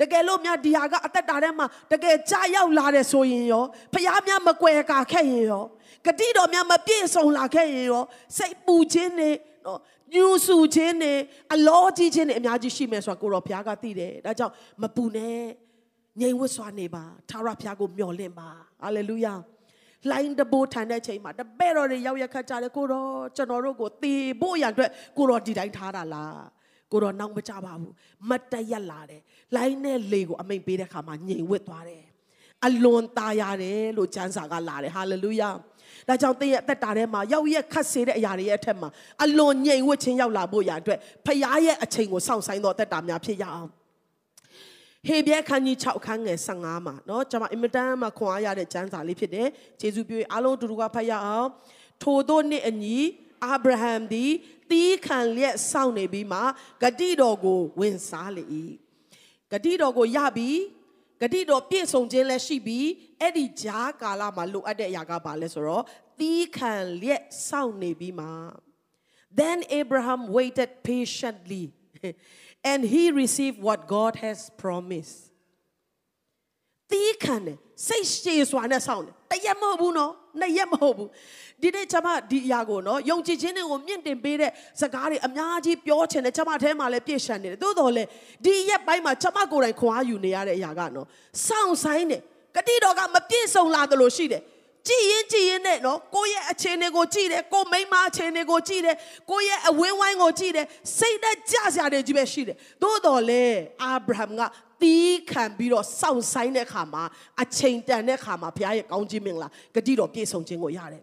တကယ်လို့များဒီဟာကအသက်တာထဲမှာတကယ်ကြာရောက်လာတယ်ဆိုရင်ရောဖះများမကွယ်ကာခဲ့ရင်ရောဂတိတော်များမပြည့်စုံလာခဲ့ရင်ရောစိတ်ပူခြင်းနဲ့နော်ညူဆူခြင်းနဲ့အလောကြီးခြင်းနဲ့အများကြီးရှိမယ်ဆိုတာကိုရောဘုရားကသိတယ်ဒါကြောင့်မပူနဲ့ငြိမ်ဝတ်စွာနေပါသာရဘုရားကိုမျှော်လင့်ပါဟာလေလုယာလိုင်းတဘိုးထိုင်တဲ့ချိန်မှာတပည့်တော်တွေရောက်ရခတ်ကြတယ်ကိုတော့ကျွန်တော်တို့ကိုတေဖို့ရန်အတွက်ကိုတော့ဒီတိုင်းထားတာလား ကိုတော့နောက်မကြပါဘူးမတ်တရက်လာတယ်လိုင်းနဲ့လေကိုအမိန်ပေးတဲ့ခါမှာငြိမ်ဝတ်သွားတယ်အလွန်ตาရတယ်လို့ကျမ်းစာကလာတယ်ဟာလေလုယာဒါကြောင့်သင်ရဲ့အသက်တာထဲမှာရောက်ရက်ခတ်စေတဲ့အရာတွေရဲ့အထက်မှာအလွန်ငြိမ်ဝတ်ခြင်းရောက်လာဖို့ရာအတွက်ဖခင်ရဲ့အချိန်ကိုစောင့်ဆိုင်သောအသက်တာများဖြစ်ရအောင်ဟေဘဲခန်းကြီး6ခန်းငယ်15မှာเนาะကျွန်မအင်မတန်မှခွန်အားရတဲ့ကျမ်းစာလေးဖြစ်တယ်။ယေရှုပြုအားလုံးတူတူကဖတ်ရအောင်။ထိုတို့နှင့်အညီအာဗြဟံသည် တီးခံလျက်စောင့်နေပြီးမှဂတိတော်ကိုဝင်စားလေ၏။ဂတိတော်ကိုရပြီးဂတိတော်ပြည့်စုံခြင်းလည်းရှိပြီးအဲ့ဒီဂျားကာလမှာလိုအပ်တဲ့အရာကဘာလဲဆိုတော့တီးခံလျက်စောင့်နေပြီးမှ Then Abraham waited patiently and he received what God has promised တီး ခံတယ်စိတ်ရှည်စွာနဲ့စောင့်တယ်တရက်မဟုတ်ဘူးနော်နှစ်ရက်မဟုတ်ဘူးဒီနေ့ကျွန်မဒီအရာကိုနော်ယုံကြည်ခြင်းတွေကိုမြင့်တင်ပေးတဲ့စကားတွေအများကြီးပြောချင်တယ်ကျွန်မအဲမှာလည်းပြည့်ရှံနေတယ်သို့တော်လည်းဒီရက်ပိုင်းမှာကျွန်မကိုယ်တိုင်ခွန်အားယူနေရတဲ့အရာကနော်စောင့်ဆိုင်တယ်ဂတိတော်ကမပြည့်စုံလာသလိုရှိတယ်ကြည်ရင်ကြည်ရင်နဲ့နော်ကိုယ့်ရဲ့အခြေအနေကိုကြည်တယ်ကိုမိန်းမအခြေအနေကိုကြည်တယ်ကိုယ့်ရဲ့အဝင်းဝိုင်းကိုကြည်တယ်စိတ်နဲ့ကြစရာတွေကြီးပဲရှိတယ်သို့တော်လေအာဗြဟံက တီးခံပြီးတော့စောင့်ဆိုင်တဲ့ခါမှာအချိန်တန်တဲ့ခါမှာဘုရားရဲ့ကောင်းခြင်းမင်္ဂလာဂတိတော်ပြည့်စုံခြင်းကိုရတယ်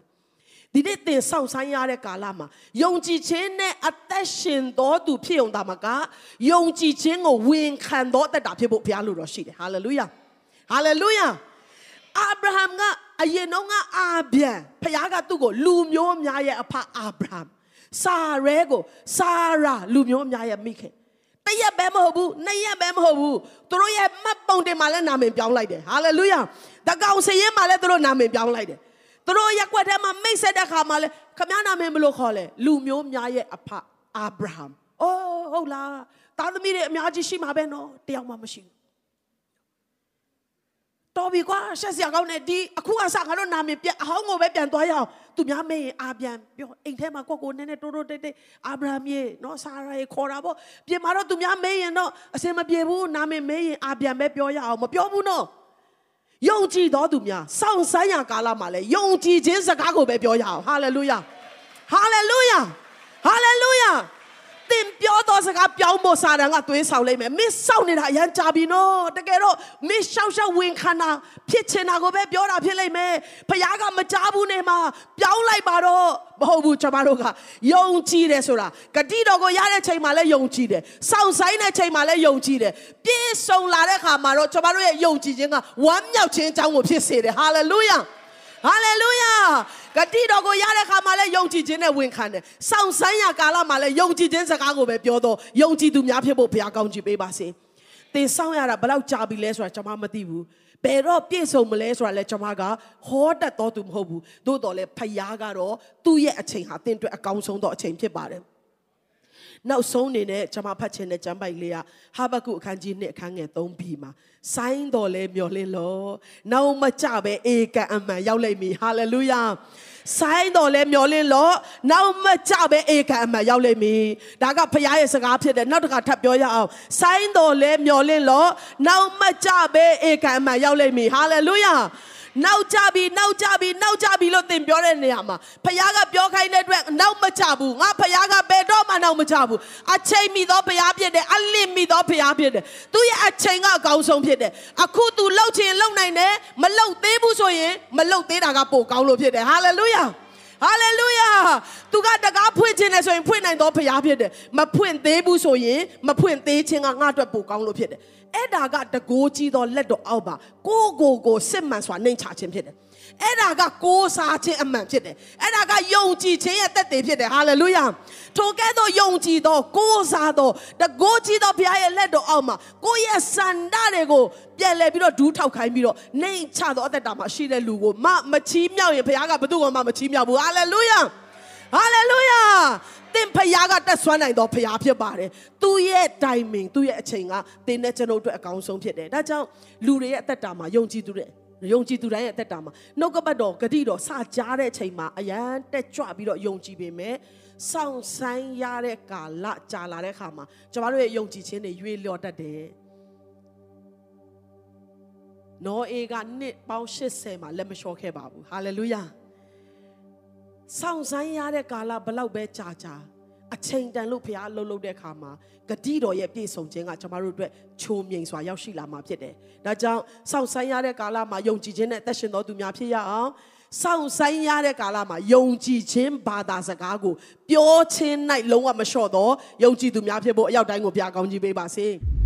ဒီနေ့သင်စောင့်ဆိုင်ရတဲ့ကာလမှာယုံကြည်ခြင်းနဲ့အသက်ရှင်တော်သူဖြစ်ုံတာမကယုံကြည်ခြင်းကိုဝင်ခံတော်အသက်တာဖြစ်ဖို့ဘုရားလိုတော်ရှိတယ်ဟာလေလုယာဟာလေလုယာအာဗြဟံကအရင်တော့ကအာဗျံဖခင်ကသူ့ကိုလူမျိုးများရဲ့အဖအာဗြဟံစာရဲကိုစာရာလူမျိုးများရဲ့မိခင် တရက်ပဲမဟုတ်ဘူးနှစ်ရက်ပဲမဟုတ်ဘူးသူတို့ရဲ့မှတ်ပုံတင်မှာလည်းနာမည်ပြောင်းလိုက်တယ်ဟာလေလုယာတကောင်စရင်မှာလည်းသူတို့နာမည်ပြောင်းလိုက်တယ်သူတို့ရက်ွက်ထဲမှာမိတ်ဆက်တဲ့ခါမှာလည်းခမည်းနာမည်ဘယ်လိုခေါ်လဲလူမျိုးများရဲ့အဖအာဗြဟံအိုးဟုတ်လားသားသမီးတွေအများကြီးရှိမှာပဲနော်တယောက်မှမရှိဘူး တော်ပြီကွာရှက်စရာကောင်းနေဒီအခုအစငါတို့နာမည်ပြအဟောင်းကိုပဲပြန်သွားရအောင်သူများမေးရင်အာပြန်ပြောအိမ်ထဲမှာကိုကိုနည်းနည်းတိုးတိုးတိတ်တိတ်အာဗြဟံရေနော်ဆာရာရေခေါ်တာပေါ့ပြင်မှာတော့သူများမေးရင်တော့အစင်မပြေဘူးနာမည်မေးရင်အာပြန်ပဲပြောရအောင်မပြောဘူးနော်ယုံကြည်တော်သူများစောင့်ဆိုင်းရာကာလမှာလဲယုံကြည်ခြင်းစကားကိုပဲပြောရအောင်ဟာလေလုယာဟာလေလုယာဟာလေလုယာ သင်ပြောသောစကားပြောင်းဖို့စာတန်ကသွေးဆောင်လိုက်မယ်မင်းစောင့်နေတာအရန်ကြာပြီနော်တကယ်တော့မင်းရှောက်ရှောက်ဝင်ခန္ဓာဖြစ်ချင်တာကိုပဲပြောတာဖြစ်လိမ့်မယ်ဖခင်ကမကြားဘူးနေမှာပြောင်းလိုက်ပါတော့မဟုတ်ဘူးကျွန်မတို့ကယုံကြည်တယ်ဆိုတာဂတိတော်ကိုရတဲ့ချိန်မှာလည်းယုံကြည်တယ်စောင့်ဆိုင်တဲ့ချိန်မှာလည်းယုံကြည်တယ်ပြည့်စုံလာတဲ့ခါမှာတော့ကျွန်မတို့ရဲ့ယုံကြည်ခြင်းကဝမ်းမြောက်ခြင်းအကြောင်းကိုဖြစ်စေတယ်ဟာလေလုယာဟာလေလုယာ ဂတိတော်ကိုရတဲ့ခါမှာလည်းယုံကြည်ခြင်းနဲ့ဝန်ခံတယ်။စောင့်ဆိုင်းရကာလမှာလည်းယုံကြည်ခြင်းစကားကိုပဲပြောတော့ယုံကြည်သူများဖြစ်ဖို့ဘုရားကောင်းချီးပေးပါစေ။သင်စောင့်ရတာဘယ်လောက်ကြာပြီလဲဆိုတာကျွန်မမသိဘူးဘယ်တော့ပြည့်စုံမလဲဆိုတာလဲကျွန်မကဟောတတ်တော်သူမဟုတ်ဘူးသို့တော်လဲဖယားကတော့သူ့ရဲ့အချိန်ဟာတင့်အတွက်အကောင်းဆုံးသောအချိန်ဖြစ်ပါတယ် နောက်ဆုံးအနေနဲ့ကျွန်မဖတ်ချင်တဲ့ကျမ်းပိုက်လေးကဟာဘကုအခန်းကြီး1အခန်းငယ်3ပြီးမှာဆိုင်းတော်လဲမျောလင်းလို့နောက်မကြပဲအေကန်အမှန်ရောက်လိမ့်မည်ဟာလေလုယာဆိုင်းတော်လဲမျောလင်းလို့နောက်မကြပဲအေကန်အမှန်ရောက်လိမ့်မည်ဒါကဖခင်ရဲ့စကားဖြစ်တယ်နောက်တစ်ခါထပ်ပြောရအောင်ဆိုင်းတော်လဲမျောလင်းလို့နောက်မကြပဲအေကန်အမှန်ရောက်လိမ့်မည်ဟာလေလုယာ နောက်ကြပြီနောက်ကြပြီနောက်ကြပြီလို့သင်ပြောတဲ့နေရာမှာဖခင်ကပြောခိုင်းတဲ့အတွက်နောက်မကြဘူးငါဖခင်ကဘယ်တော့မှနောက်မကြဘူးအချိန်မီသောဖခင်ဖြစ်တယ်အလင့်မီသောဖခင်ဖြစ်တယ်သူရဲ့အချိန်ကအကောင်းဆုံးဖြစ်တယ်အခုသူလှုပ်ချင်လှုပ်နိုင်တယ်မလှုပ်သေးဘူးဆိုရင်မလှုပ်သေးတာကပိုကောင်းလို့ဖြစ်တယ်ဟာလေလုယာဟာလေလုယာသူကတကားဖွင့်ခြင်းနဲ့ဆိုရင်ဖွင့်နိုင်တော့ဖရားဖြစ်တယ်မဖွင့်သေးဘူးဆိုရင်မဖွင့်သေးခြင်းကငါ့အတွက်ပိုကောင်းလို့ဖြစ်တယ် အဲ့ဒါကတကိုးကြီးသောလက်တော်အောက်ပါကိုကိုကိုစစ်မှန်စွာနှိမ်ချခြင်းဖြစ်တယ်အဲ့ဒါကကိုးစားခြင်းအမှန်ဖြစ်တယ်အဲ့ဒါကယုံကြည်ခြင်းရဲ့တက်တည်ဖြစ်တယ်ဟာလေလုယာထိုကဲ့သို့ယုံကြည်သောကိုးစားသောတကိုးကြီးသောဘုရားရဲ့လက်တော်အောက်မှာကိုယ့်ရဲ့စန္ဒတွေကိုပြန်လဲပြီးတော့ဒူးထောက်ခိုင်းပြီးတော့နှိမ်ချသောအသက်တာမှာရှိတဲ့လူကိုမမချီးမြှောက်ရင်ဘုရားကဘယ်သူ့မှမချီးမြှောက်ဘူးဟာလေလုယာ ဟာလေလုယာသင်ဖယားကတက်ဆွမ်းနိုင်သောဖယားဖြစ်ပါတယ်။သူ့ရဲ့ timing သူ့ရဲ့အချိန်ကသင်နဲ့ကျွန်တော်တို့အတွက်အကောင်းဆုံးဖြစ်တယ်။ဒါကြောင့်လူတွေရဲ့အသက်တာမှာယုံကြည်သူတွေယုံကြည်သူတိုင်းရဲ့အသက်တာမှာနှုတ်ကပတ်တော်ဂတိတော်စကြားတဲ့အချိန်မှာအရန်တက်ကြွပြီးတော့ယုံကြည်ပေမဲ့စောင့်ဆိုင်ရတဲ့ကာလကြာလာတဲ့အခါမှာကျွန်တော်တို့ရဲ့ယုံကြည်ခြင်းတွေရွေ့လျော့တတ်တယ်။နော်အေကနှစ်ပေါင်း80မှာလက်မလျှော့ခဲ့ပါဘူး။ဟာလေလုယာ။ စောင့်ဆိုင်ရတဲ့ကာလဘလောက်ပဲကြာကြာအချိန်တန်လို့ဘုရားလှုပ်လှုပ်တဲ့အခါမှာဂတိတော်ရဲ့ပြည့်စုံခြင်းကကျွန်တော်တို့အတွက်ချိုးမြိန်စွာရောက်ရှိလာမှာဖြစ်တယ်။ဒါကြောင့်စောင့်ဆိုင်ရတဲ့ကာလမှာယုံကြည်ခြင်းနဲ့အသက်ရှင်တော်သူများဖြစ်ရအောင်။စောင့်ဆိုင်ရတဲ့ကာလမှာယုံကြည်ခြင်းဘာသာစကားကိုပြောခြင်း၌လုံးဝမလျှော့တော့ယုံကြည်သူများဖြစ်ဖို့အရောက်တိုင်းကိုဘုရားကောင်းကြီးပေးပါစေ။